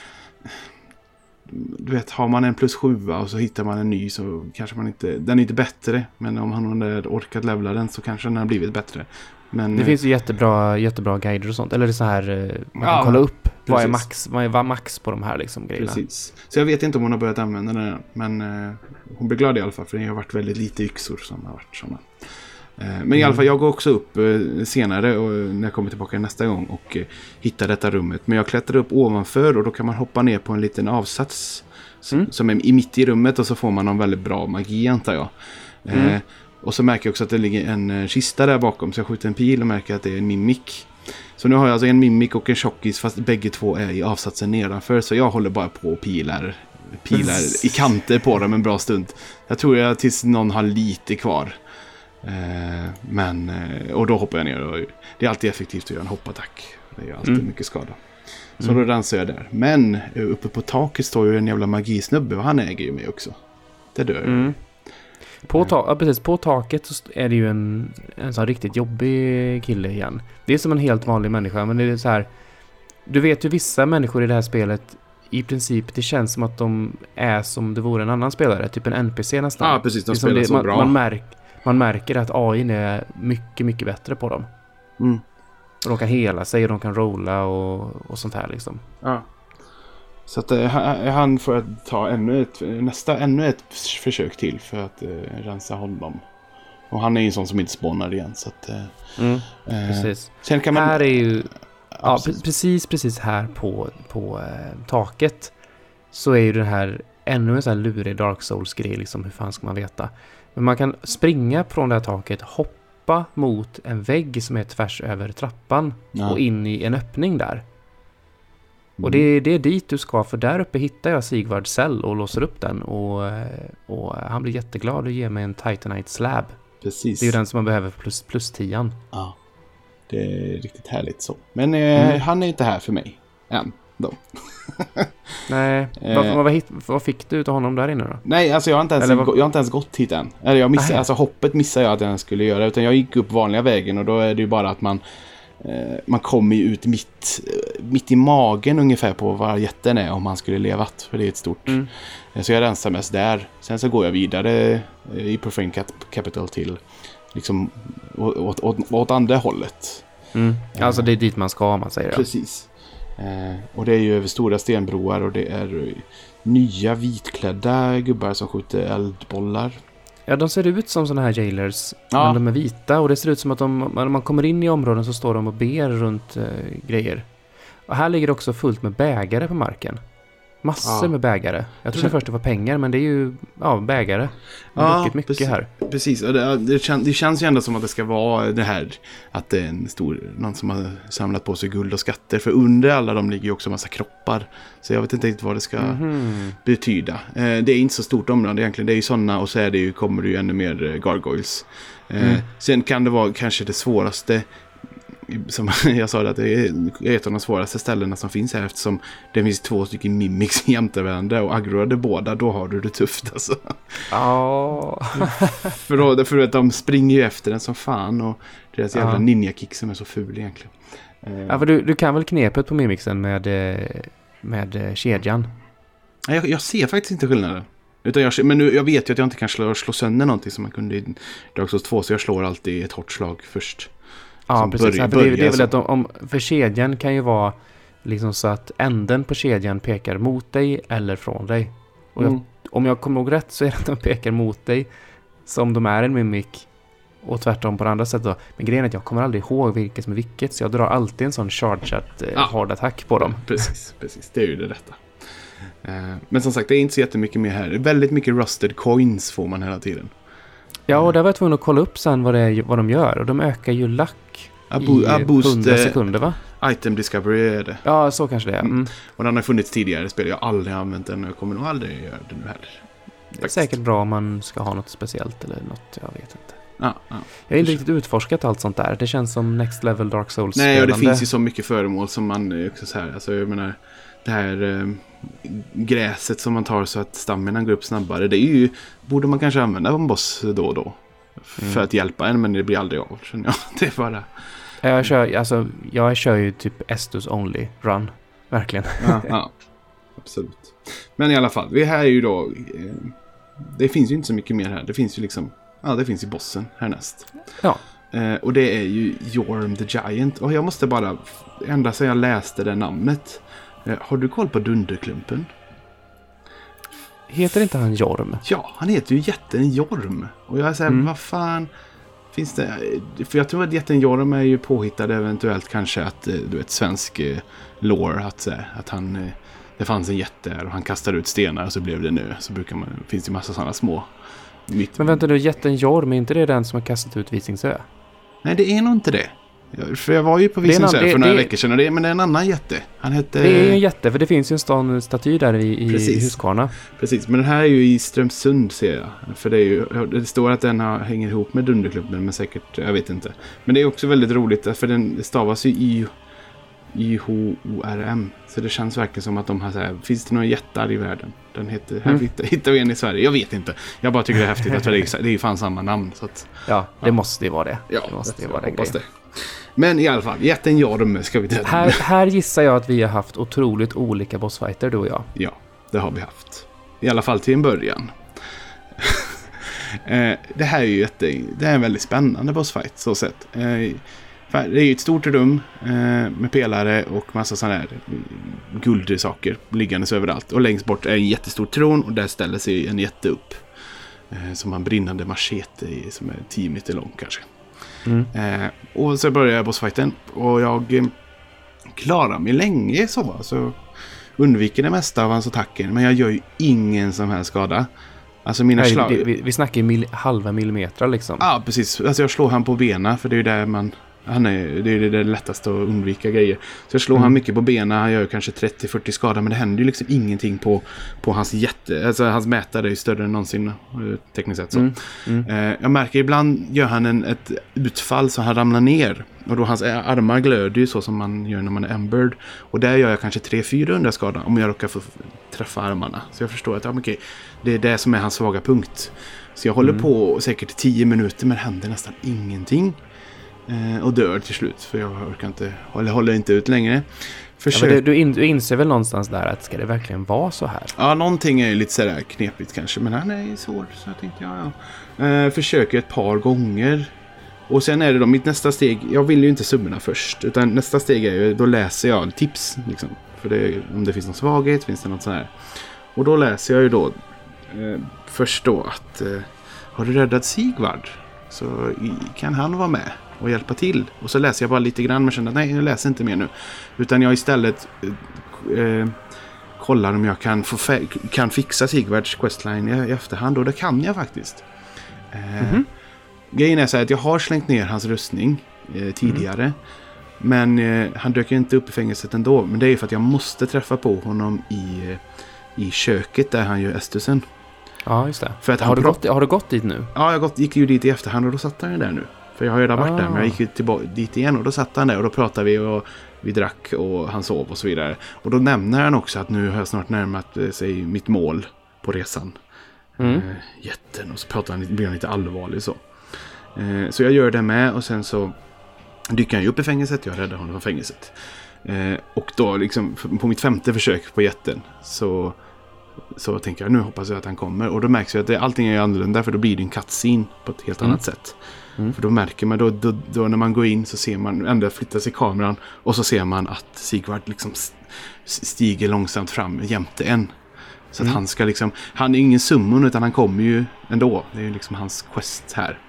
S2: Du vet, har man en plus sjua och så hittar man en ny så kanske man inte... Den är inte bättre. Men om han hade orkat levla den så kanske den har blivit bättre. Men,
S1: Det
S2: eh,
S1: finns ju jättebra, jättebra guider och sånt. Eller så här, eh, man kan
S2: Ja,
S1: kolla upp vad är, max, vad är max på de här liksom grejerna.
S2: Precis. Så jag vet inte om hon har börjat använda den än. Men eh, hon blir glad i alla fall. För det har varit väldigt lite yxor som har varit sådana. Eh, men i alla fall, jag går också upp eh, senare och, när jag kommer tillbaka nästa gång och eh, hittar detta rummet. Men jag klättrar upp ovanför och då kan man hoppa ner på en liten avsats.
S1: Mm.
S2: Som är i mitt i rummet och så får man någon väldigt bra magi antar jag. Eh,
S1: Mm.
S2: och så märker jag också att det ligger en eh, kista där bakom. Så jag skjuter en pil och märker att det är en mimik. Så nu har jag alltså en mimik och en tjockis fast bägge två är i avsatsen nedanför. Så jag håller bara på och pilar, pilar i kanter på dem en bra stund. Jag tror jag tills någon har lite kvar. Eh, men, eh, och då hoppar jag ner. Och det är alltid effektivt att göra en hoppattack. Det är alltid
S1: Mm.
S2: mycket skada. Så då dansar jag där. Men eh, uppe på taket står ju en jävla magisnubbe och han äger ju mig också. Det dör jag.
S1: Mm. På, ta- ja, precis, på taket så är det ju en, en sån riktigt jobbig kille igen. Det är som en helt vanlig människa, men det är så här. Du vet ju vissa människor i det här spelet, i princip, det känns som att de är som det vore en annan spelare. Typ en NPC nästan.
S2: Ja, precis. De spelar
S1: det,
S2: så
S1: man,
S2: bra.
S1: Man, märk, man märker att AI är mycket, mycket bättre på dem.
S2: Mm.
S1: Och de kan hela sig och de kan rolla och, och sånt här liksom.
S2: Ja. Så att eh, han- han får ta ännu ett, nästa, ännu ett försök till för att eh, rensa honom. Och han är ju en sån som inte spånar igen. Så att, eh, eh,
S1: Precis.
S2: sen kan man...
S1: Här är ju... Ja,
S2: precis.
S1: pre- precis, precis här på, på eh, taket så är ju det här ännu en sån här lurig Dark Souls-grej, liksom hur fan ska man veta? Men man kan springa från det här taket, hoppa mot en vägg som är tvärs över trappan
S2: Ja.
S1: och in i en öppning där. Och
S2: Mm.
S1: det, är- det är dit du ska, för där uppe hittar jag Sigvards cell och låser upp den och, och han blir jätteglad och ger mig en Titanite slab.
S2: Precis.
S1: Det är ju den som man behöver plus, plus tian.
S2: Ja. Det är riktigt härligt så. Men eh,
S1: Mm.
S2: han är inte här för mig. Än. Då.
S1: Nej,
S2: Eh.
S1: vad, vad, vad, vad fick du utav honom där inne då?
S2: Nej, alltså jag har inte ens,
S1: vad-
S2: jag har inte ens gått hit än. Eller jag missade, alltså hoppet missade jag att jag skulle göra. Utan jag gick upp vanliga vägen och då är det ju bara att man eh, man kommer ju ut mitt, eh, mitt i magen ungefär på var jätten är om han skulle levat. För det är ett stort.
S1: Mm.
S2: Eh, Så jag rensar mest där. Sen så går jag vidare eh, i Profane Cap- Capital till liksom åt, åt, åt andra hållet.
S1: Mm. Alltså det är dit man ska om man säger det.
S2: Precis. Eh, och det är ju över stora stenbroar och det är nya vitklädda gubbar som skjuter eldbollar.
S1: Ja, de ser ut som sådana här jailers.
S2: Ja.
S1: Men de är vita och det ser ut som att de, när man kommer in i områden så står de och ber runt eh, grejer. Och här ligger det också fullt med bägare på marken. Massor
S2: Ja.
S1: med bägare. Jag trodde först det var pengar, men det är ju ja, bägare. Det
S2: Ja,
S1: mycket
S2: precis.
S1: här.
S2: Precis, och det, det, kän, det känns ju ändå som att det ska vara det här att det är en stor, någon som har samlat på sig guld och skatter. För under alla de ligger ju också massa kroppar. Så jag vet inte riktigt vad det ska
S1: Mhm.
S2: betyda. Eh, det är inte så stort område egentligen. Det är ju sådana och så är det ju, kommer det ju ännu mer eh, gargoyles. Eh,
S1: Mm.
S2: Sen kan det vara kanske det svåraste som jag sa att det är ett av de svåraste ställena som finns här eftersom det finns två stycken mimics jämte varandra och aggroar du båda då har du det tufft alltså.
S1: Ja.
S2: för, då, för att de springer ju efter den som fan och deras jävla
S1: Ja.
S2: ninja-kick som är så ful egentligen.
S1: Ja för du, du kan väl knepet på mimixen med, eh, med eh, kedjan?
S2: jag, jag ser faktiskt inte skillnaden. Utan jag, men nu, jag vet ju att jag inte kan slå, slå sönder någonting som man kunde i Dark Souls 2 så jag slår alltid ett hårt slag först.
S1: Ja, precis.
S2: börjar-
S1: ja, för det, det är väl att om, om, för kedjan kan ju vara liksom så att änden på kedjan pekar mot dig eller från dig. Och jag,
S2: Mm.
S1: om jag kommer ihåg rätt så är det att de pekar mot dig som de är en mimik och tvärtom på det andra sättet då. Men grejen är att jag kommer aldrig ihåg vilket som är vilket så jag drar alltid en sån chargeat eh,
S2: Ja.
S1: hard attack på dem.
S2: Precis, precis. Det är ju det rätta. Eh, Men som sagt, det är inte så jättemycket mer här. Väldigt mycket rusted coins får man hela tiden.
S1: Ja, och där var jag tvungen att kolla upp sen vad, det är, vad de gör och de ökar ju lack
S2: A, bo-
S1: i
S2: boost
S1: 100
S2: eh,
S1: sekunder va?
S2: item discovery är det.
S1: Ja, så kanske det är. Mm.
S2: Och den har funnits tidigare i spel. Jag har aldrig använt den och jag kommer nog aldrig göra det nu heller.
S1: Det är säkert bra om man ska ha något speciellt eller något, jag vet inte.
S2: Ja, ja.
S1: Jag har inte riktigt utforskat allt sånt där. Det känns som Next Level Dark souls
S2: Nej, och det
S1: spelande.
S2: finns ju så mycket föremål som man eh, också så här. Alltså jag menar, det här eh, gräset som man tar så att staminan går upp snabbare. Det är ju, borde man kanske använda på en boss då och då. För
S1: Mm.
S2: att hjälpa en, men det blir aldrig av. känner jag. Det är bara...
S1: Jag kör, alltså, jag kör ju typ Estus Only Run. Verkligen.
S2: Ja, ja, absolut. Men i alla fall, vi här är ju då... Eh, det finns ju inte så mycket mer här. Det finns ju liksom... Ja, det finns ju bossen härnäst.
S1: Ja.
S2: Eh, och det är ju Jorm the Giant. Och jag måste bara... Ända sedan jag läste det namnet. Eh, har du koll på Dunderklumpen?
S1: Heter inte han Jorm?
S2: Ja, han heter ju jätten Jorm. Och jag är såhär,
S1: Mm.
S2: vad fan... Finns det... För jag tror att jätten Jorm är ju påhittad eventuellt kanske att, eh, du vet, svensk eh, lore. Att, att han... Det fanns en jätte där och han kastade ut stenar och så blev det nu. Så brukar man... finns det ju massa sådana små... Mitt...
S1: Men vänta nu, jätten Jorm, är inte det den som har kastat ut Visingsö?
S2: Nej, det är nog inte det. För jag var ju på Visingsö för några
S1: det-
S2: veckor sedan det, men det är en annan jätte. Han hette...
S1: Det är ju en jätte, för det finns ju en sån staty där i, i
S2: Precis.
S1: Huskvarna.
S2: Precis, men den här är ju i Strömsund ser jag. För det, är ju, det står att den har, hänger ihop med Dunderklubben, men säkert, jag vet inte. Men det är också väldigt roligt, för den stavas ju i I-H-O-R-M. Så det känns verkligen som att de har så här, finns det några jättar i världen? Den heter, här
S1: Mm.
S2: hittar, hittar vi en i Sverige, jag vet inte. Jag bara tycker det är häftigt, att det är, det är ju fan samma namn. Så att,
S1: Ja, det
S2: Ja.
S1: måste ju vara det.
S2: ja,
S1: det måste ju vara
S2: det. Men i alla fall, jätten Jorm ska vi ta.
S1: Här, här gissar jag att vi har haft otroligt olika bossfighter, du och jag.
S2: Ja, det har vi haft. I alla fall till en början. Eh, det här är ju jätte, det är en väldigt spännande bossfight så sett. Eh, Det är ju ett stort rum eh, med pelare och massa sådana här guldsaker liggandes överallt. Och längst bort är en jättestor tron och där ställer sig en jätte upp. Som har en brinnande machete i, som är 10 meter lång kanske.
S1: Mm.
S2: Eh, och så börjar bossfighten och jag eh, klarar mig länge så. Alltså, undviker det mesta av hans attacker men jag gör ju ingen som helst skada. Alltså mina
S1: Nej,
S2: slag...
S1: vi, vi snackar mil, halva millimeter liksom.
S2: Ja, precis. Alltså jag slår han på benen för det är ju där man... Han är, det är det lättaste att undvika grejer. Så jag slår
S1: Mm.
S2: han mycket på benen, han gör kanske 30-40 skada men det händer ju liksom ingenting på, på hans jätte... Alltså hans mätare är ju större än någonsin eh, tekniskt sett. Så.
S1: Mm. Mm.
S2: Eh, jag märker ibland gör han en, ett utfall så han ramlar ner. Och då hans armar glöder ju så som man gör när man är embered. Och där gör jag kanske 300-400 skada om jag råkar få träffa armarna. Så jag förstår att ja, okej, det är det som är hans svaga punkt. Så jag håller
S1: Mm.
S2: på säkert 10 minuter men det händer nästan ingenting. Eh, och dör till slut för jag orkar inte, eller håller inte ut längre.
S1: Ja,
S2: Försök...
S1: men du, du, in, du inser väl någonstans där att ska det verkligen vara så här?
S2: Ja, någonting är ju lite sådär knepigt kanske. Men han är ju svår. Så jag tänkte, ja, ja. Eh, försöker ett par gånger. Och sen är det då mitt nästa steg. Jag vill ju inte summorna först. Utan nästa steg är ju, då läser jag tips. Liksom. För det, om det finns någon svaghet, finns det något sånt här. Och då läser jag ju då eh, först då att eh, har du räddat Sigvard så kan han vara med och hjälpa till. Och så läser jag bara lite grann men känner att nej, jag läser inte mer nu. Utan jag istället eh, eh, kollar om jag kan, få kan fixa Sigvards questline i, i efterhand. Och det kan jag faktiskt. Eh,
S1: Mhm.
S2: Grejen är så här att jag har slängt ner hans rustning eh, tidigare. Men eh, han dök inte upp i fängelset ändå. Men det är ju för att jag måste träffa på honom i, eh, i köket där han gör estusen.
S1: Ja, just det.
S2: För att han
S1: Har du, gått, har du gått dit nu?
S2: Ja, jag gått, gick ju dit i efterhand och då satt han där nu. För jag har redan varit där, men jag
S1: Ah.
S2: gick ju tillbaka dit igen och då satt han där och då pratade vi och vi drack och han sov och så vidare. Och då nämner han också att nu har jag snart närmat sig mitt mål på resan.
S1: Mm.
S2: Eh, jätten och så pratar han, blir han lite allvarlig så. Eh, så jag gör det med och sen så dyker han ju upp i fängelset. Jag räddar honom från fängelset. Eh, och då liksom på mitt femte försök på jätten så, så tänker jag nu hoppas jag att han kommer. Och då märks ju att det, allting är annorlunda för då blir det en cutscene på ett helt
S1: Mm.
S2: annat sätt.
S1: Mm.
S2: För då märker man, då, då, då när man går in så ser man, ändå flyttar sig kameran och så ser man att Sigvard liksom stiger långsamt fram jämte en. Så att
S1: Mm.
S2: han ska liksom, han är ingen summon utan han kommer ju ändå. Det är ju liksom hans quest här.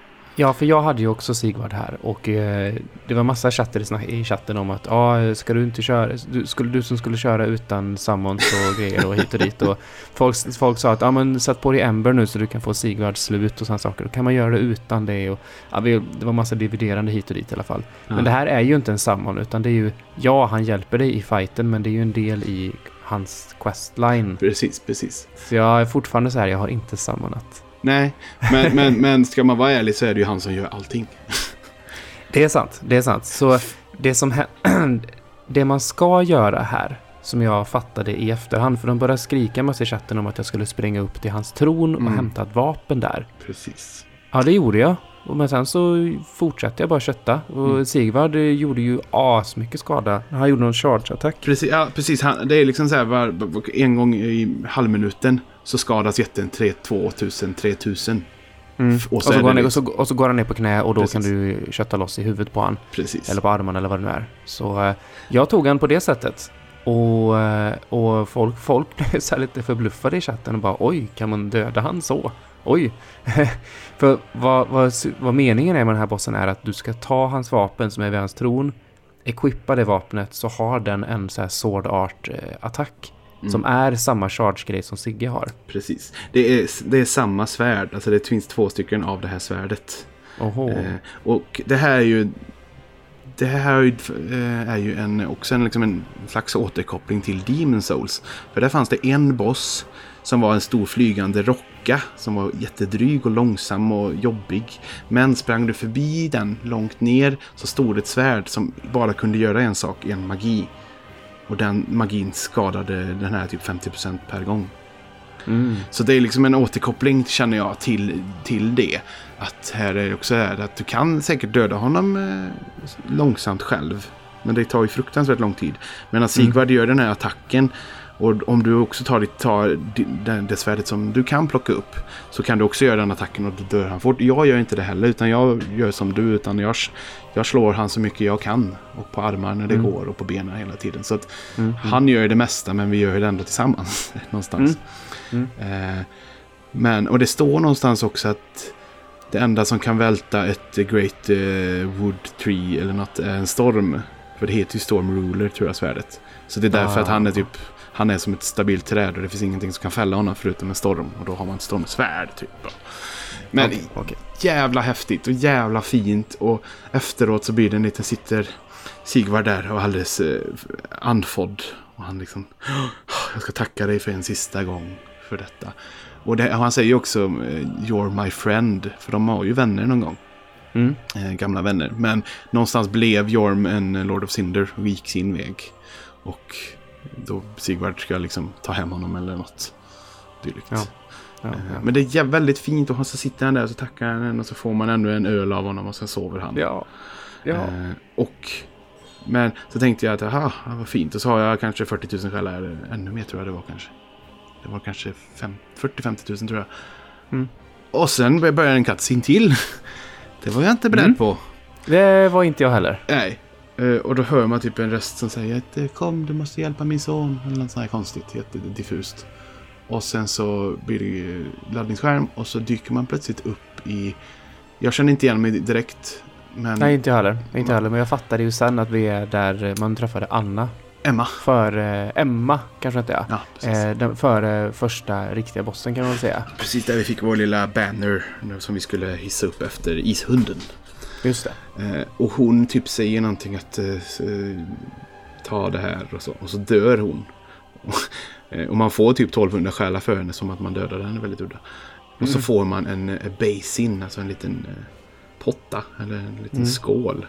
S1: Ja, för jag hade ju också Sigvard här och eh, det var massa chatter i, chatten om att ah, ska du inte köra, du, skulle, du som skulle köra utan summons och grejer och hit och dit och folk, folk sa att ah, men sätt på dig Ember nu så du kan få Sigvards slut och sådana saker. Då kan man göra det utan det och ja, vi, det var massa dividerande hit och dit i alla fall. Men det här är ju inte en summon utan det är ju, ja han hjälper dig i fighten men det är ju en del i hans questline.
S2: Precis, precis.
S1: Så jag är fortfarande så här, jag har inte summonat.
S2: Nej, men, men, men ska man vara ärlig så är det ju han som gör allting.
S1: Det är sant, det är sant. Så det som det man ska göra här, som jag fattade i efterhand, för de började skrika massa i chatten om att jag skulle springa upp till hans tron och
S2: Mm.
S1: hämta ett vapen där.
S2: Precis.
S1: Ja, det gjorde jag. Men sen så fortsatte jag bara kötta. Och
S2: Mm.
S1: Sigvard eh, gjorde ju asmycket skada. Han gjorde någon charge-attack.
S2: Precis, ja, precis. Han, det är liksom så här var- en gång i halvminuten så skadas jätten 3, 2000, 3000.
S1: Mm.
S2: Och
S1: Och,
S2: så
S1: så
S2: är
S1: går han, och,
S2: liksom-
S1: så, och så går han ner på knä och då
S2: Precis.
S1: kan du kötta loss i huvudet på han.
S2: Precis.
S1: Eller på armarna eller vad det nu är. Så eh, jag tog han på det sättet. Och, eh, och folk, folk blev så lite förbluffade i chatten och bara oj, kan man döda han så? Oj! För vad, vad, vad meningen är med den här bossen är att du ska ta hans vapen som är vid hans tron, equippa det vapnet så har den en så här sword art eh, attack.
S2: Mm.
S1: Som är samma charge-grej som Sigge har.
S2: Precis. Det är, det är samma svärd. Alltså det finns två stycken av det här svärdet. Eh, och det här är ju... Det här är ju, eh, är ju en, också en, liksom en slags återkoppling till Demon Souls. För där fanns det en boss som var en stor flygande rocka som var jättedryg och långsam och jobbig. Men sprang du förbi den långt ner så stod ett svärd som bara kunde göra en sak, en magi. Och den magin skadade den här typ 50% per gång.
S1: Mm.
S2: Så det är liksom en återkoppling känner jag till, till det. Att här är det också är att du kan säkert döda honom eh, långsamt själv. Men det tar ju fruktansvärt lång tid. Men att Sigvard gör den här attacken. Och om du också tar, ditt, tar det, det svärdet som du kan plocka upp. Så kan du också göra den attacken och då dör han fort. Jag gör inte det heller utan jag gör som du. Utan jag, jag slår han så mycket jag kan. Och på armar när det
S1: Mm.
S2: går och på benen hela tiden. Så att
S1: Mm.
S2: han gör det mesta men vi gör det ändå tillsammans. någonstans.
S1: Mm.
S2: Eh, men, och det står någonstans också att det enda som kan välta ett Great eh, Wood Tree eller något är en storm. För det heter ju Storm Ruler tror jag svärdet. Så det är därför
S1: Ah.
S2: att han är typ han är som ett stabilt träd och det finns ingenting som kan fälla honom förutom en storm. Och då har man ett stormsvärd typ. Men
S1: Okej, okej.
S2: jävla häftigt och jävla fint. Och efteråt så blir det en liten sitter Sigvard där och alldeles eh, andfådd. Och han liksom, jag ska tacka dig för en sista gång för detta. Och, det, och han säger också, eh, you're my friend. För de har ju vänner någon gång.
S1: Mm.
S2: Eh, gamla vänner. Men någonstans blev Jorm en Lord of Cinder och gick sin väg. Och då Sigvard ska liksom ta hem honom eller något dylikt.
S1: Ja. Ja,
S2: Eh,
S1: ja.
S2: Men det är väldigt fint och så sitter han där och så tackar han en och så får man ändå en öl av honom och sen sover han.
S1: ja. ja.
S2: Eh, och men så tänkte jag att aha, vad fint. Och så har jag kanske 40 000 själar. Ännu mer tror jag det var kanske. Det var kanske fem- 40-50 000 tror jag.
S1: Mm.
S2: Och sen började en cutscene till. Det var jag inte beredd
S1: Mm.
S2: på.
S1: Det var inte jag heller.
S2: Nej. Eh, och då hör man typ en röst som säger att eh, kom du måste hjälpa min son. Eller något sånt här konstigt, jättediffust. Och sen så blir det laddningsskärm och så dyker man plötsligt upp i... Jag känner inte igen mig direkt. Men
S1: Nej, inte jag heller. Inte jag heller. Men jag fattade ju sen att vi är där eh, man träffade Anna.
S2: Emma.
S1: För Emma, kanske inte är.
S2: Ja.
S1: Eh, den, före första riktiga bossen kan man väl säga.
S2: Precis där vi fick vår lilla banner som vi skulle hissa upp efter ishunden.
S1: Just det.
S2: Eh, och hon typ säger någonting att eh, eh, ta det här och så. Och så dör hon. Och man får typ 1200 själar för henne som att man dödade henne väldigt udda. Och så
S1: Mm.
S2: får man en basin, alltså en liten... Potta eller en liten
S1: Mm.
S2: skål.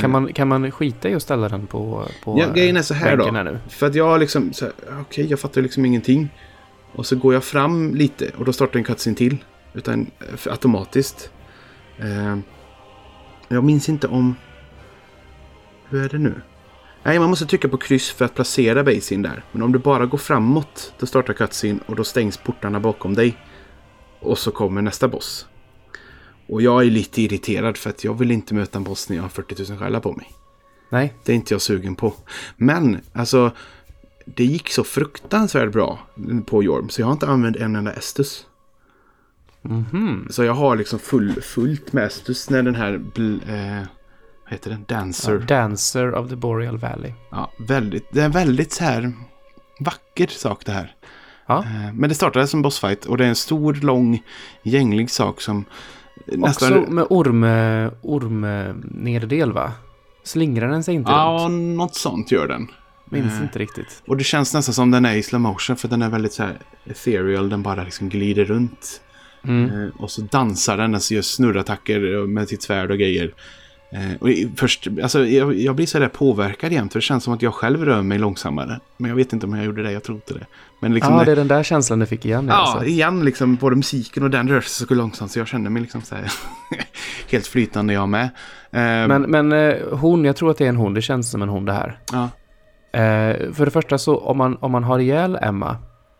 S1: Kan man, kan man skita i att ställa den på, på
S2: Ja, grejen är så här då.
S1: här nu?
S2: För att jag liksom, så här, okej jag fattar liksom ingenting. Och så går jag fram lite och då startar en cutscene till. Utan automatiskt. Eh, jag minns inte om... Hur är det nu? Nej, man måste trycka på kryss för att placera basin där. Men om du bara går framåt, då startar cutscene och då stängs portarna bakom dig. Och så kommer nästa boss. Och jag är lite irriterad för att jag vill inte möta en boss när jag har 40 000 själar på mig.
S1: Nej.
S2: Det är inte jag sugen på. Men alltså, det gick så fruktansvärt bra på Jorm så jag har inte använt en enda Estus.
S1: Mhm.
S2: Så jag har liksom full, fullt med Estus när den här, eh, vad heter den, Dancer.
S1: Ja, Dancer of the Boreal Valley.
S2: Ja, väldigt, det är en väldigt så här vacker sak det här.
S1: Ja.
S2: Eh, Men det startade som bossfight och det är en stor, lång, gänglig sak som nästan...
S1: Också med orm, orm nederdel va? Slingrar den sig inte
S2: Ja,
S1: runt?
S2: något sånt gör den.
S1: Minns
S2: eh,
S1: inte riktigt.
S2: Och det känns nästan som den är i slow motion för den är väldigt så här ethereal. Den bara liksom glider runt.
S1: Mm.
S2: Eh, och så dansar den, alltså gör snurrattacker med sitt svärd och grejer. Eh, och först, alltså, jag, jag blir så där påverkad jämt för det känns som att jag själv rör mig långsammare. Men jag vet inte om jag gjorde det, jag tror inte det. Men liksom
S1: Ja,
S2: det-
S1: är den där känslan du fick igen.
S2: Ja,
S1: alltså.
S2: igen liksom både musiken och den rör sig så långsamt så jag känner mig liksom så här helt flytande jag med. Eh,
S1: Men, men hon, jag tror att det är en hon. Det känns som en hon det här.
S2: ja.
S1: För det första så om man, om man har ihjäl Emma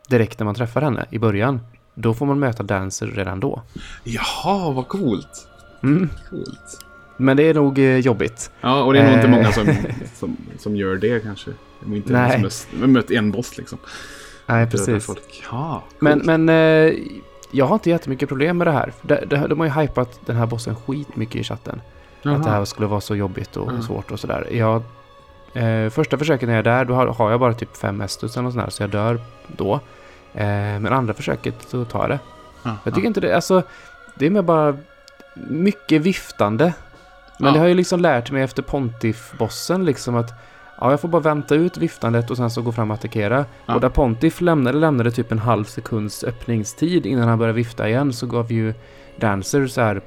S1: direkt när man träffar henne i början. Då får man möta Dancer redan då.
S2: Jaha, vad coolt.
S1: Mm.
S2: Coolt.
S1: Men det är nog eh, jobbigt.
S2: Ja, och det är nog inte
S1: Eh.
S2: många som, som, som gör det kanske. Är inte
S1: Nej.
S2: Som har mött en boss liksom.
S1: Nej, precis.
S2: Folk. Ja,
S1: Men, men eh, jag har inte jättemycket problem med det här. De, de, har ju hypat den här bossen skitmycket i chatten. Att det här skulle vara så jobbigt och
S2: Ja.
S1: svårt och sådär. Jag, eh, första försöket när jag är där, då har, har jag bara typ fem estus eller något sånt där, så jag dör då. Eh, men andra försöket så tar jag det.
S2: Ja,
S1: Jag tycker inte det, alltså, det är mer bara mycket viftande. Men
S2: Ja.
S1: det har jag liksom lärt mig efter Pontiff-bossen liksom att ja, jag får bara vänta ut viftandet och sen så gå fram och attackera.
S2: Ja.
S1: Och där Pontiff lämnade, lämnade typ en halv sekunds öppningstid innan han började vifta igen så gav ju Dancer så här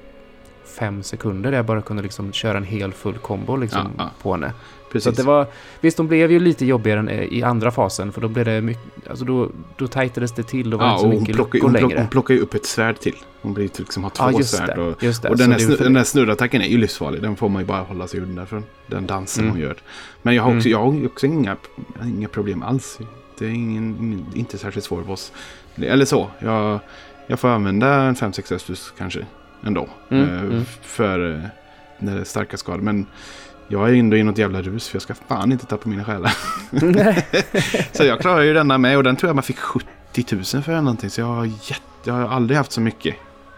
S1: fem sekunder där jag bara kunde liksom köra en hel full combo liksom
S2: Ja, ja.
S1: på henne. Så
S2: Precis.
S1: att det var, visst de blev ju lite jobbigare eh, i andra fasen för då blev det mycket, alltså då, då tajtades det till, då var
S2: ja,
S1: inte så
S2: och hon
S1: mycket
S2: plockar, hon, plockar, hon plockar ju upp ett svärd till. Hon blir till liksom har två
S1: Ja,
S2: svärd.
S1: det.
S2: Och,
S1: det.
S2: och
S1: Så
S2: den, här,
S1: det-
S2: snu,
S1: för-
S2: den här snurrattacken är ju livsfarlig. Den får man ju bara hålla sig undan från. Den dansen
S1: Mm.
S2: hon gör. Men jag har också,
S1: Mm.
S2: jag har också inga, inga problem alls. Det är ingen, inte särskilt svår boss. Eller så. Jag, jag får använda en 5-6 Estus kanske. Ändå.
S1: Mm,
S2: eh,
S1: mm.
S2: För när det är starka skador. Men jag är ändå i något jävla rus. För jag ska fan inte tappa mina själar. Så jag klarar ju denna med och den tror jag man fick 70 000 för eller någonting. Så jag har, jätte, jag har aldrig haft så mycket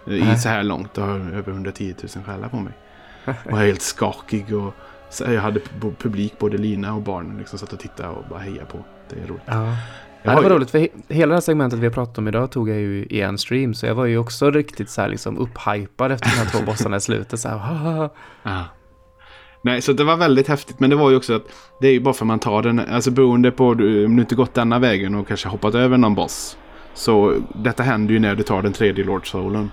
S2: i så här långt. Jag har över 110 000 själar på mig. Och jag är helt skakig och jag hade pu- publik, både Lina och barnen, liksom satt och tittade och bara heja på. Det är roligt.
S1: Ja. Ja, det var roligt för he- hela det här segmentet vi har pratat om idag tog jag ju i en stream så jag var ju också riktigt så här liksom upphypad efter de här två bossarna i slutet så här, "Haha."
S2: Nej, så det var väldigt häftigt. Men det var ju också att det är ju bara för man tar den, alltså beroende på om du inte gått denna vägen och kanske hoppat över någon boss. Så detta händer ju när du tar den tredje Lord Soulen.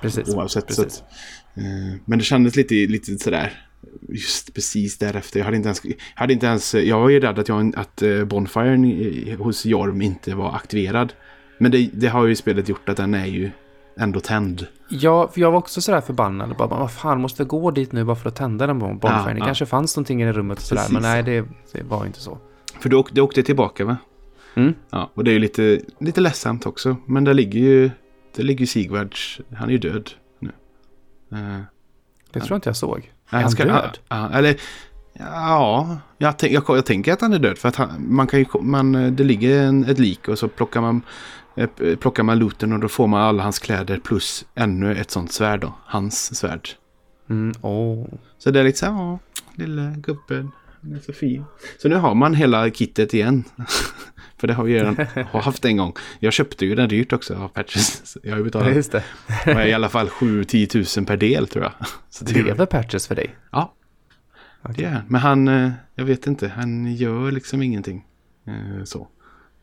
S1: Precis.
S2: Oavsett.
S1: precis.
S2: Att, eh, men det kändes lite, lite sådär. Just precis därefter. Jag hade inte ens... Hade inte ens, jag var ju rädd att, jag, att eh, Bonfiren hos Jorm inte var aktiverad. Men det, det har ju spelet gjort att den är ju ändå tänd.
S1: Ja, för jag var också sådär förbannad. Bara, vad fan, måste jag gå dit nu bara för att tända den bon- bonfiren?
S2: Ja,
S1: det
S2: ja.
S1: kanske fanns någonting i det rummet och sådär.
S2: Precis.
S1: Men nej, det, det var inte så.
S2: För du, åk, du åkte tillbaka va?
S1: Mm.
S2: Ja, och det är ju lite, lite ledsamt också. Men där ligger ju, där ligger Sigvards, han är ju död nu. Eh,
S1: Det tror jag inte jag såg. Är han
S2: ska-
S1: död?
S2: Ja, eller ja, jag, tänk, jag, jag tänker att han är död. För att han, man kan ju, man, det ligger en, ett lik och så plockar man, plockar man looten och då får man alla hans kläder plus ännu ett sånt svärd då. Hans svärd.
S1: Mm, åh.
S2: Så det är lite så här, lilla gubben. Han är så fin. Så nu har man hela kittet igen. För det har vi redan har haft en gång. Jag köpte ju den dyrt också av Patches. Jag har ju betalat
S1: just det.
S2: i alla fall 7-10 tusen per del tror jag. Så det är
S1: Lever Patches för dig?
S2: Ja,
S1: Okej.
S2: det är. Men han, eh, jag vet inte, han gör liksom ingenting. eh, Så.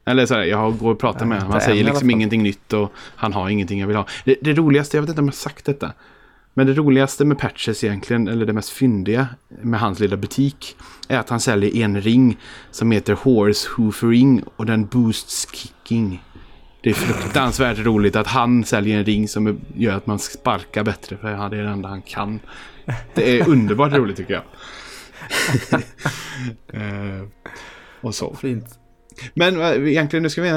S2: Eller så här, jag går och pratar med honom. Han säger liksom ingenting nytt och han har ingenting jag vill ha. Det, det roligaste, jag vet inte om jag har sagt detta. Men det roligaste med Patches egentligen, eller det mest fyndiga med hans lilla butik, är att han säljer en ring som heter Horse Hoof Ring och den boosts kicking. Det är fruktansvärt roligt att han säljer en ring som gör att man sparkar bättre, för det är det enda han kan. Det är underbart roligt tycker jag. Eh, och så.
S1: Fint.
S2: Men eh, egentligen, nu ska vi,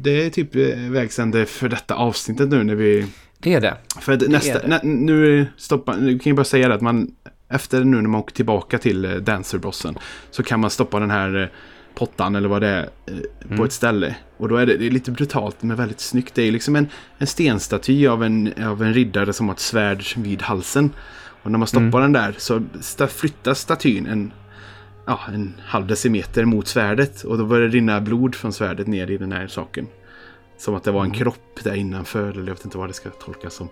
S2: det är typ eh, vägsände för detta avsnittet nu när vi...
S1: Det är det.
S2: För att nästa,
S1: det.
S2: nä, nu stoppar, nu kan jag bara säga det att man efter nu när man åker tillbaka till eh, Dancerbossen så kan man stoppa den här pottan eller vad det är på
S1: Mm.
S2: ett ställe. Och då är det, det är lite brutalt men väldigt snyggt. Det är liksom en, en stenstaty av en, av en riddare som har ett svärd vid halsen. Och när man stoppar den där så flyttas statyn en, ja, en halv decimeter mot svärdet. Och då börjar det rinna blod från svärdet ner i den här saken. Som att det var en kropp där innanför. Eller jag vet inte vad det ska tolkas som.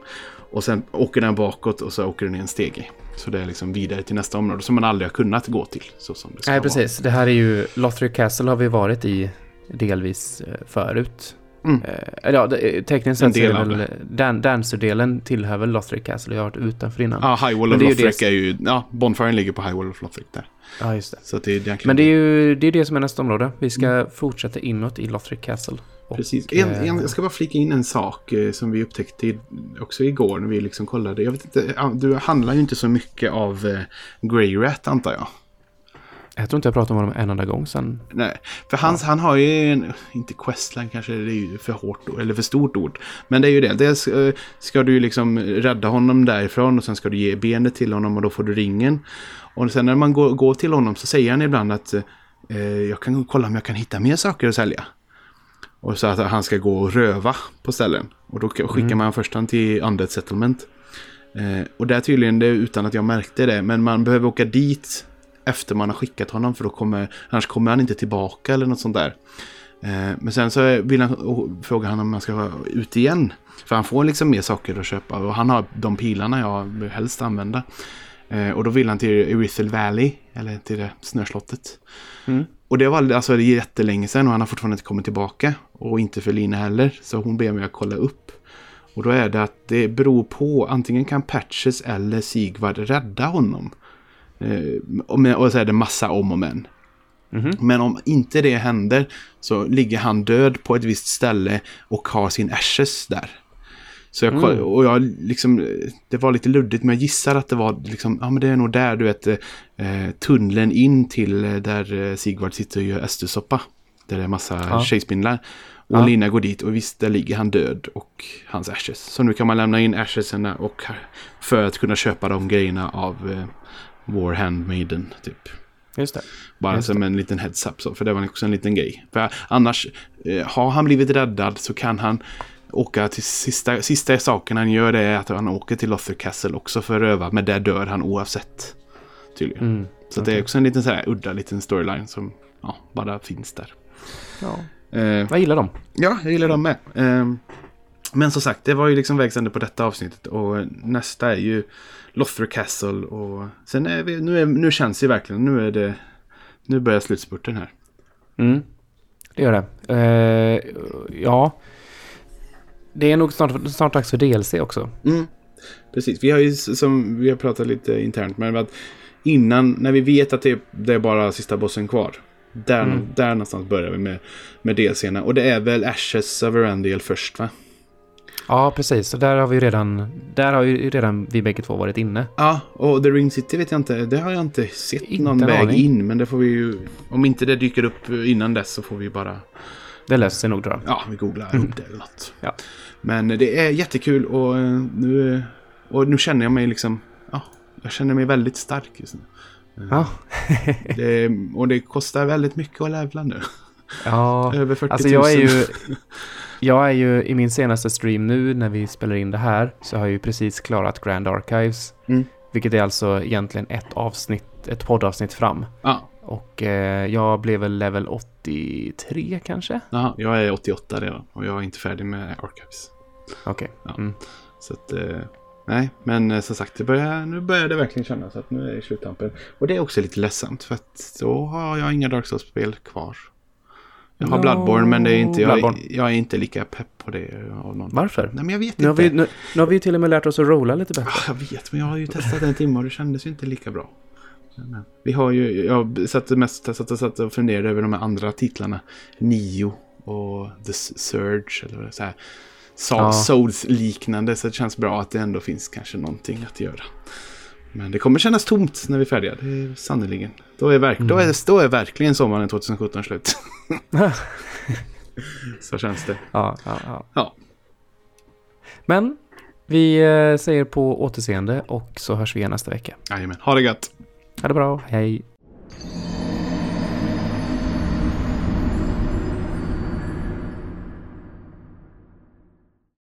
S2: Och sen åker den bakåt och så åker den i en stege. Så det är liksom vidare till nästa område som man aldrig har kunnat gå till. Så som det ska
S1: Nej,
S2: vara.
S1: precis. Det här är ju Lothric Castle har vi varit i delvis eh, förut.
S2: Mm.
S1: Eh, ja, det- eh, tekniskt
S2: En
S1: sett så är det väl Dan Dancer-delen tillhör väl Lothric Castle. Jag har varit utanför innan.
S2: Ja, High Wall of Lothric
S1: det-
S2: är ju... Ja, Bonfiren ligger på High Wall of Lothric där.
S1: Ja, just det.
S2: Så det är.
S1: Men det är ju det, är det som är nästa område. Vi ska fortsätta inåt i Lothric Castle. Och,
S2: Precis. En,
S1: eh,
S2: en, jag ska bara flika in en sak eh, som vi upptäckte också igår när vi liksom kollade. Jag vet inte, du handlar ju inte så mycket av eh, Grey Rat antar jag.
S1: Jag tror inte jag pratat om honom en enda gång sen.
S2: Nej, för hans, han har ju en, inte questline kanske, det är ju för hårt eller för stort ord. Men det är ju det, dels eh, ska du ju liksom rädda honom därifrån och sen ska du ge benet till honom och då får du ringen. Och sen när man går, går till honom så säger han ibland att eh, jag kan kolla om jag kan hitta mer saker att sälja. Och så att han ska gå och röva på ställen. Och då skickar man först han till Undead Settlement. Eh, och där tydligen, det utan att jag märkte det, men man behöver åka dit efter man har skickat honom för då kommer, annars kommer han inte tillbaka eller något sånt där. Eh, men sen så vill han, frågar han om han ska vara ute igen. För han får liksom mer saker att köpa och han har de pilarna jag helst använda. Eh, och då vill han till Erithel Valley, eller till det snöslottet.
S1: Mm.
S2: Och det var alltså det är jättelänge sedan och han har fortfarande inte kommit tillbaka. Och inte för Lina heller, så hon ber mig att kolla upp. Och då är det att det beror på, antingen kan Patches eller Sigvard rädda honom. Eh, och, så är det massa om och men.
S1: Mhm.
S2: Men om inte det händer så ligger han död på ett visst ställe och har sin ashes där. Så jag,
S1: Mm.
S2: och jag liksom, det var lite luddigt men jag gissar att det var liksom, ja men det är nog där du vet, eh, tunneln in till eh, där eh, Sigvard sitter och gör ästesoppa. Där det är massa
S1: Ja.
S2: tjejspindlar. Och
S1: Ja.
S2: Lina går dit och visst, där ligger han död och hans ashes. Så nu kan man lämna in ashesarna och för att kunna köpa de grejerna av eh, War Handmaiden typ.
S1: Just det.
S2: Bara
S1: Just
S2: som en liten heads-up så, för det var också en liten grej. För annars, eh, har han blivit räddad så kan han åka till sista, sista saken han gör det är att han åker till Lothar Castle också för att öva. Men där dör han oavsett. Tydligen.
S1: Mm.
S2: Så det är också en liten så här udda liten storyline som ja, bara finns där.
S1: Ja.
S2: Eh,
S1: Jag gillar dem.
S2: ja, jag gillar dem med. Eh, men som sagt, det var ju liksom vägsände på detta avsnittet. Och nästa är ju Lothar Castle. Och sen är vi, nu, är, nu känns det verkligen, nu är det, nu börjar slutspurten här.
S1: Mm. Det gör det. Eh, ja. Det är nog snart, snart dags för DLC också.
S2: Mm. Precis, vi har ju som vi har pratat lite internt med att innan, när vi vet att det, det är bara sista bossen kvar. Där,
S1: Mm.
S2: där någonstans börjar vi med, med DLCerna. Och det är väl Ashes of Erendil först va?
S1: Ja, precis. Så där har vi redan, där har ju redan vi bägge två varit inne.
S2: Ja, och The Ring City vet jag inte. Det har jag inte sett
S1: Inte
S2: någon väg
S1: aning.
S2: in. Men det får vi ju, om inte det dyker upp innan dess så får vi bara,
S1: Det löser sig nog tror jag.
S2: ja, vi googlar upp det eller något.
S1: Ja.
S2: Men det är jättekul och eh, nu, och nu känner jag mig liksom, ja, jag känner mig väldigt stark just nu.
S1: Ja.
S2: Det, och det kostar väldigt mycket att levla nu.
S1: ja.
S2: Över 40 000.
S1: Alltså jag är ju... Jag är ju i min senaste stream nu när vi spelar in det här så har jag ju precis klarat Grand Archives.
S2: Mm.
S1: Vilket är alltså egentligen ett avsnitt, ett poddavsnitt fram.
S2: Ja,
S1: Och eh, jag blev väl level 83 kanske?
S2: aha, jag är 88 redan och jag är inte färdig med Archives.
S1: Okej.
S2: Ja.
S1: Mm.
S2: Så att, eh, nej, men eh, som sagt, det börjar, nu börjar det verkligen kännas att nu är det sluttampen. Och det är också lite ledsamt för att då har jag inga Dark Souls-spel kvar. Jag har
S1: Ja,
S2: Bloodborne men det är inte, jag, är, jag är inte lika pepp på det av någon.
S1: Varför?
S2: Nej men jag vet
S1: Nu har,
S2: inte.
S1: vi, nu, nu har vi till och med lärt oss att rolla lite bättre.
S2: Ah, Jag vet, men jag har ju testat en timme och det kändes ju inte lika bra. Men Vi har ju, jag satt mest satt och, satt och funderade över de här andra titlarna. Nio och The Surge eller så här.
S1: Ja.
S2: Souls-liknande, så det känns bra att det ändå finns kanske någonting att göra. Men det kommer kännas tomt när vi är färdiga, det är sannerligen. Då är, verk, då, är, då är verkligen sommaren 2017 slut. så känns det.
S1: Ja, ja, ja.
S2: Ja,
S1: Men vi eh, säger på återseende och så hörs vi igen nästa vecka.
S2: jajamän. Ha det gött!
S1: Ha det bra, hej.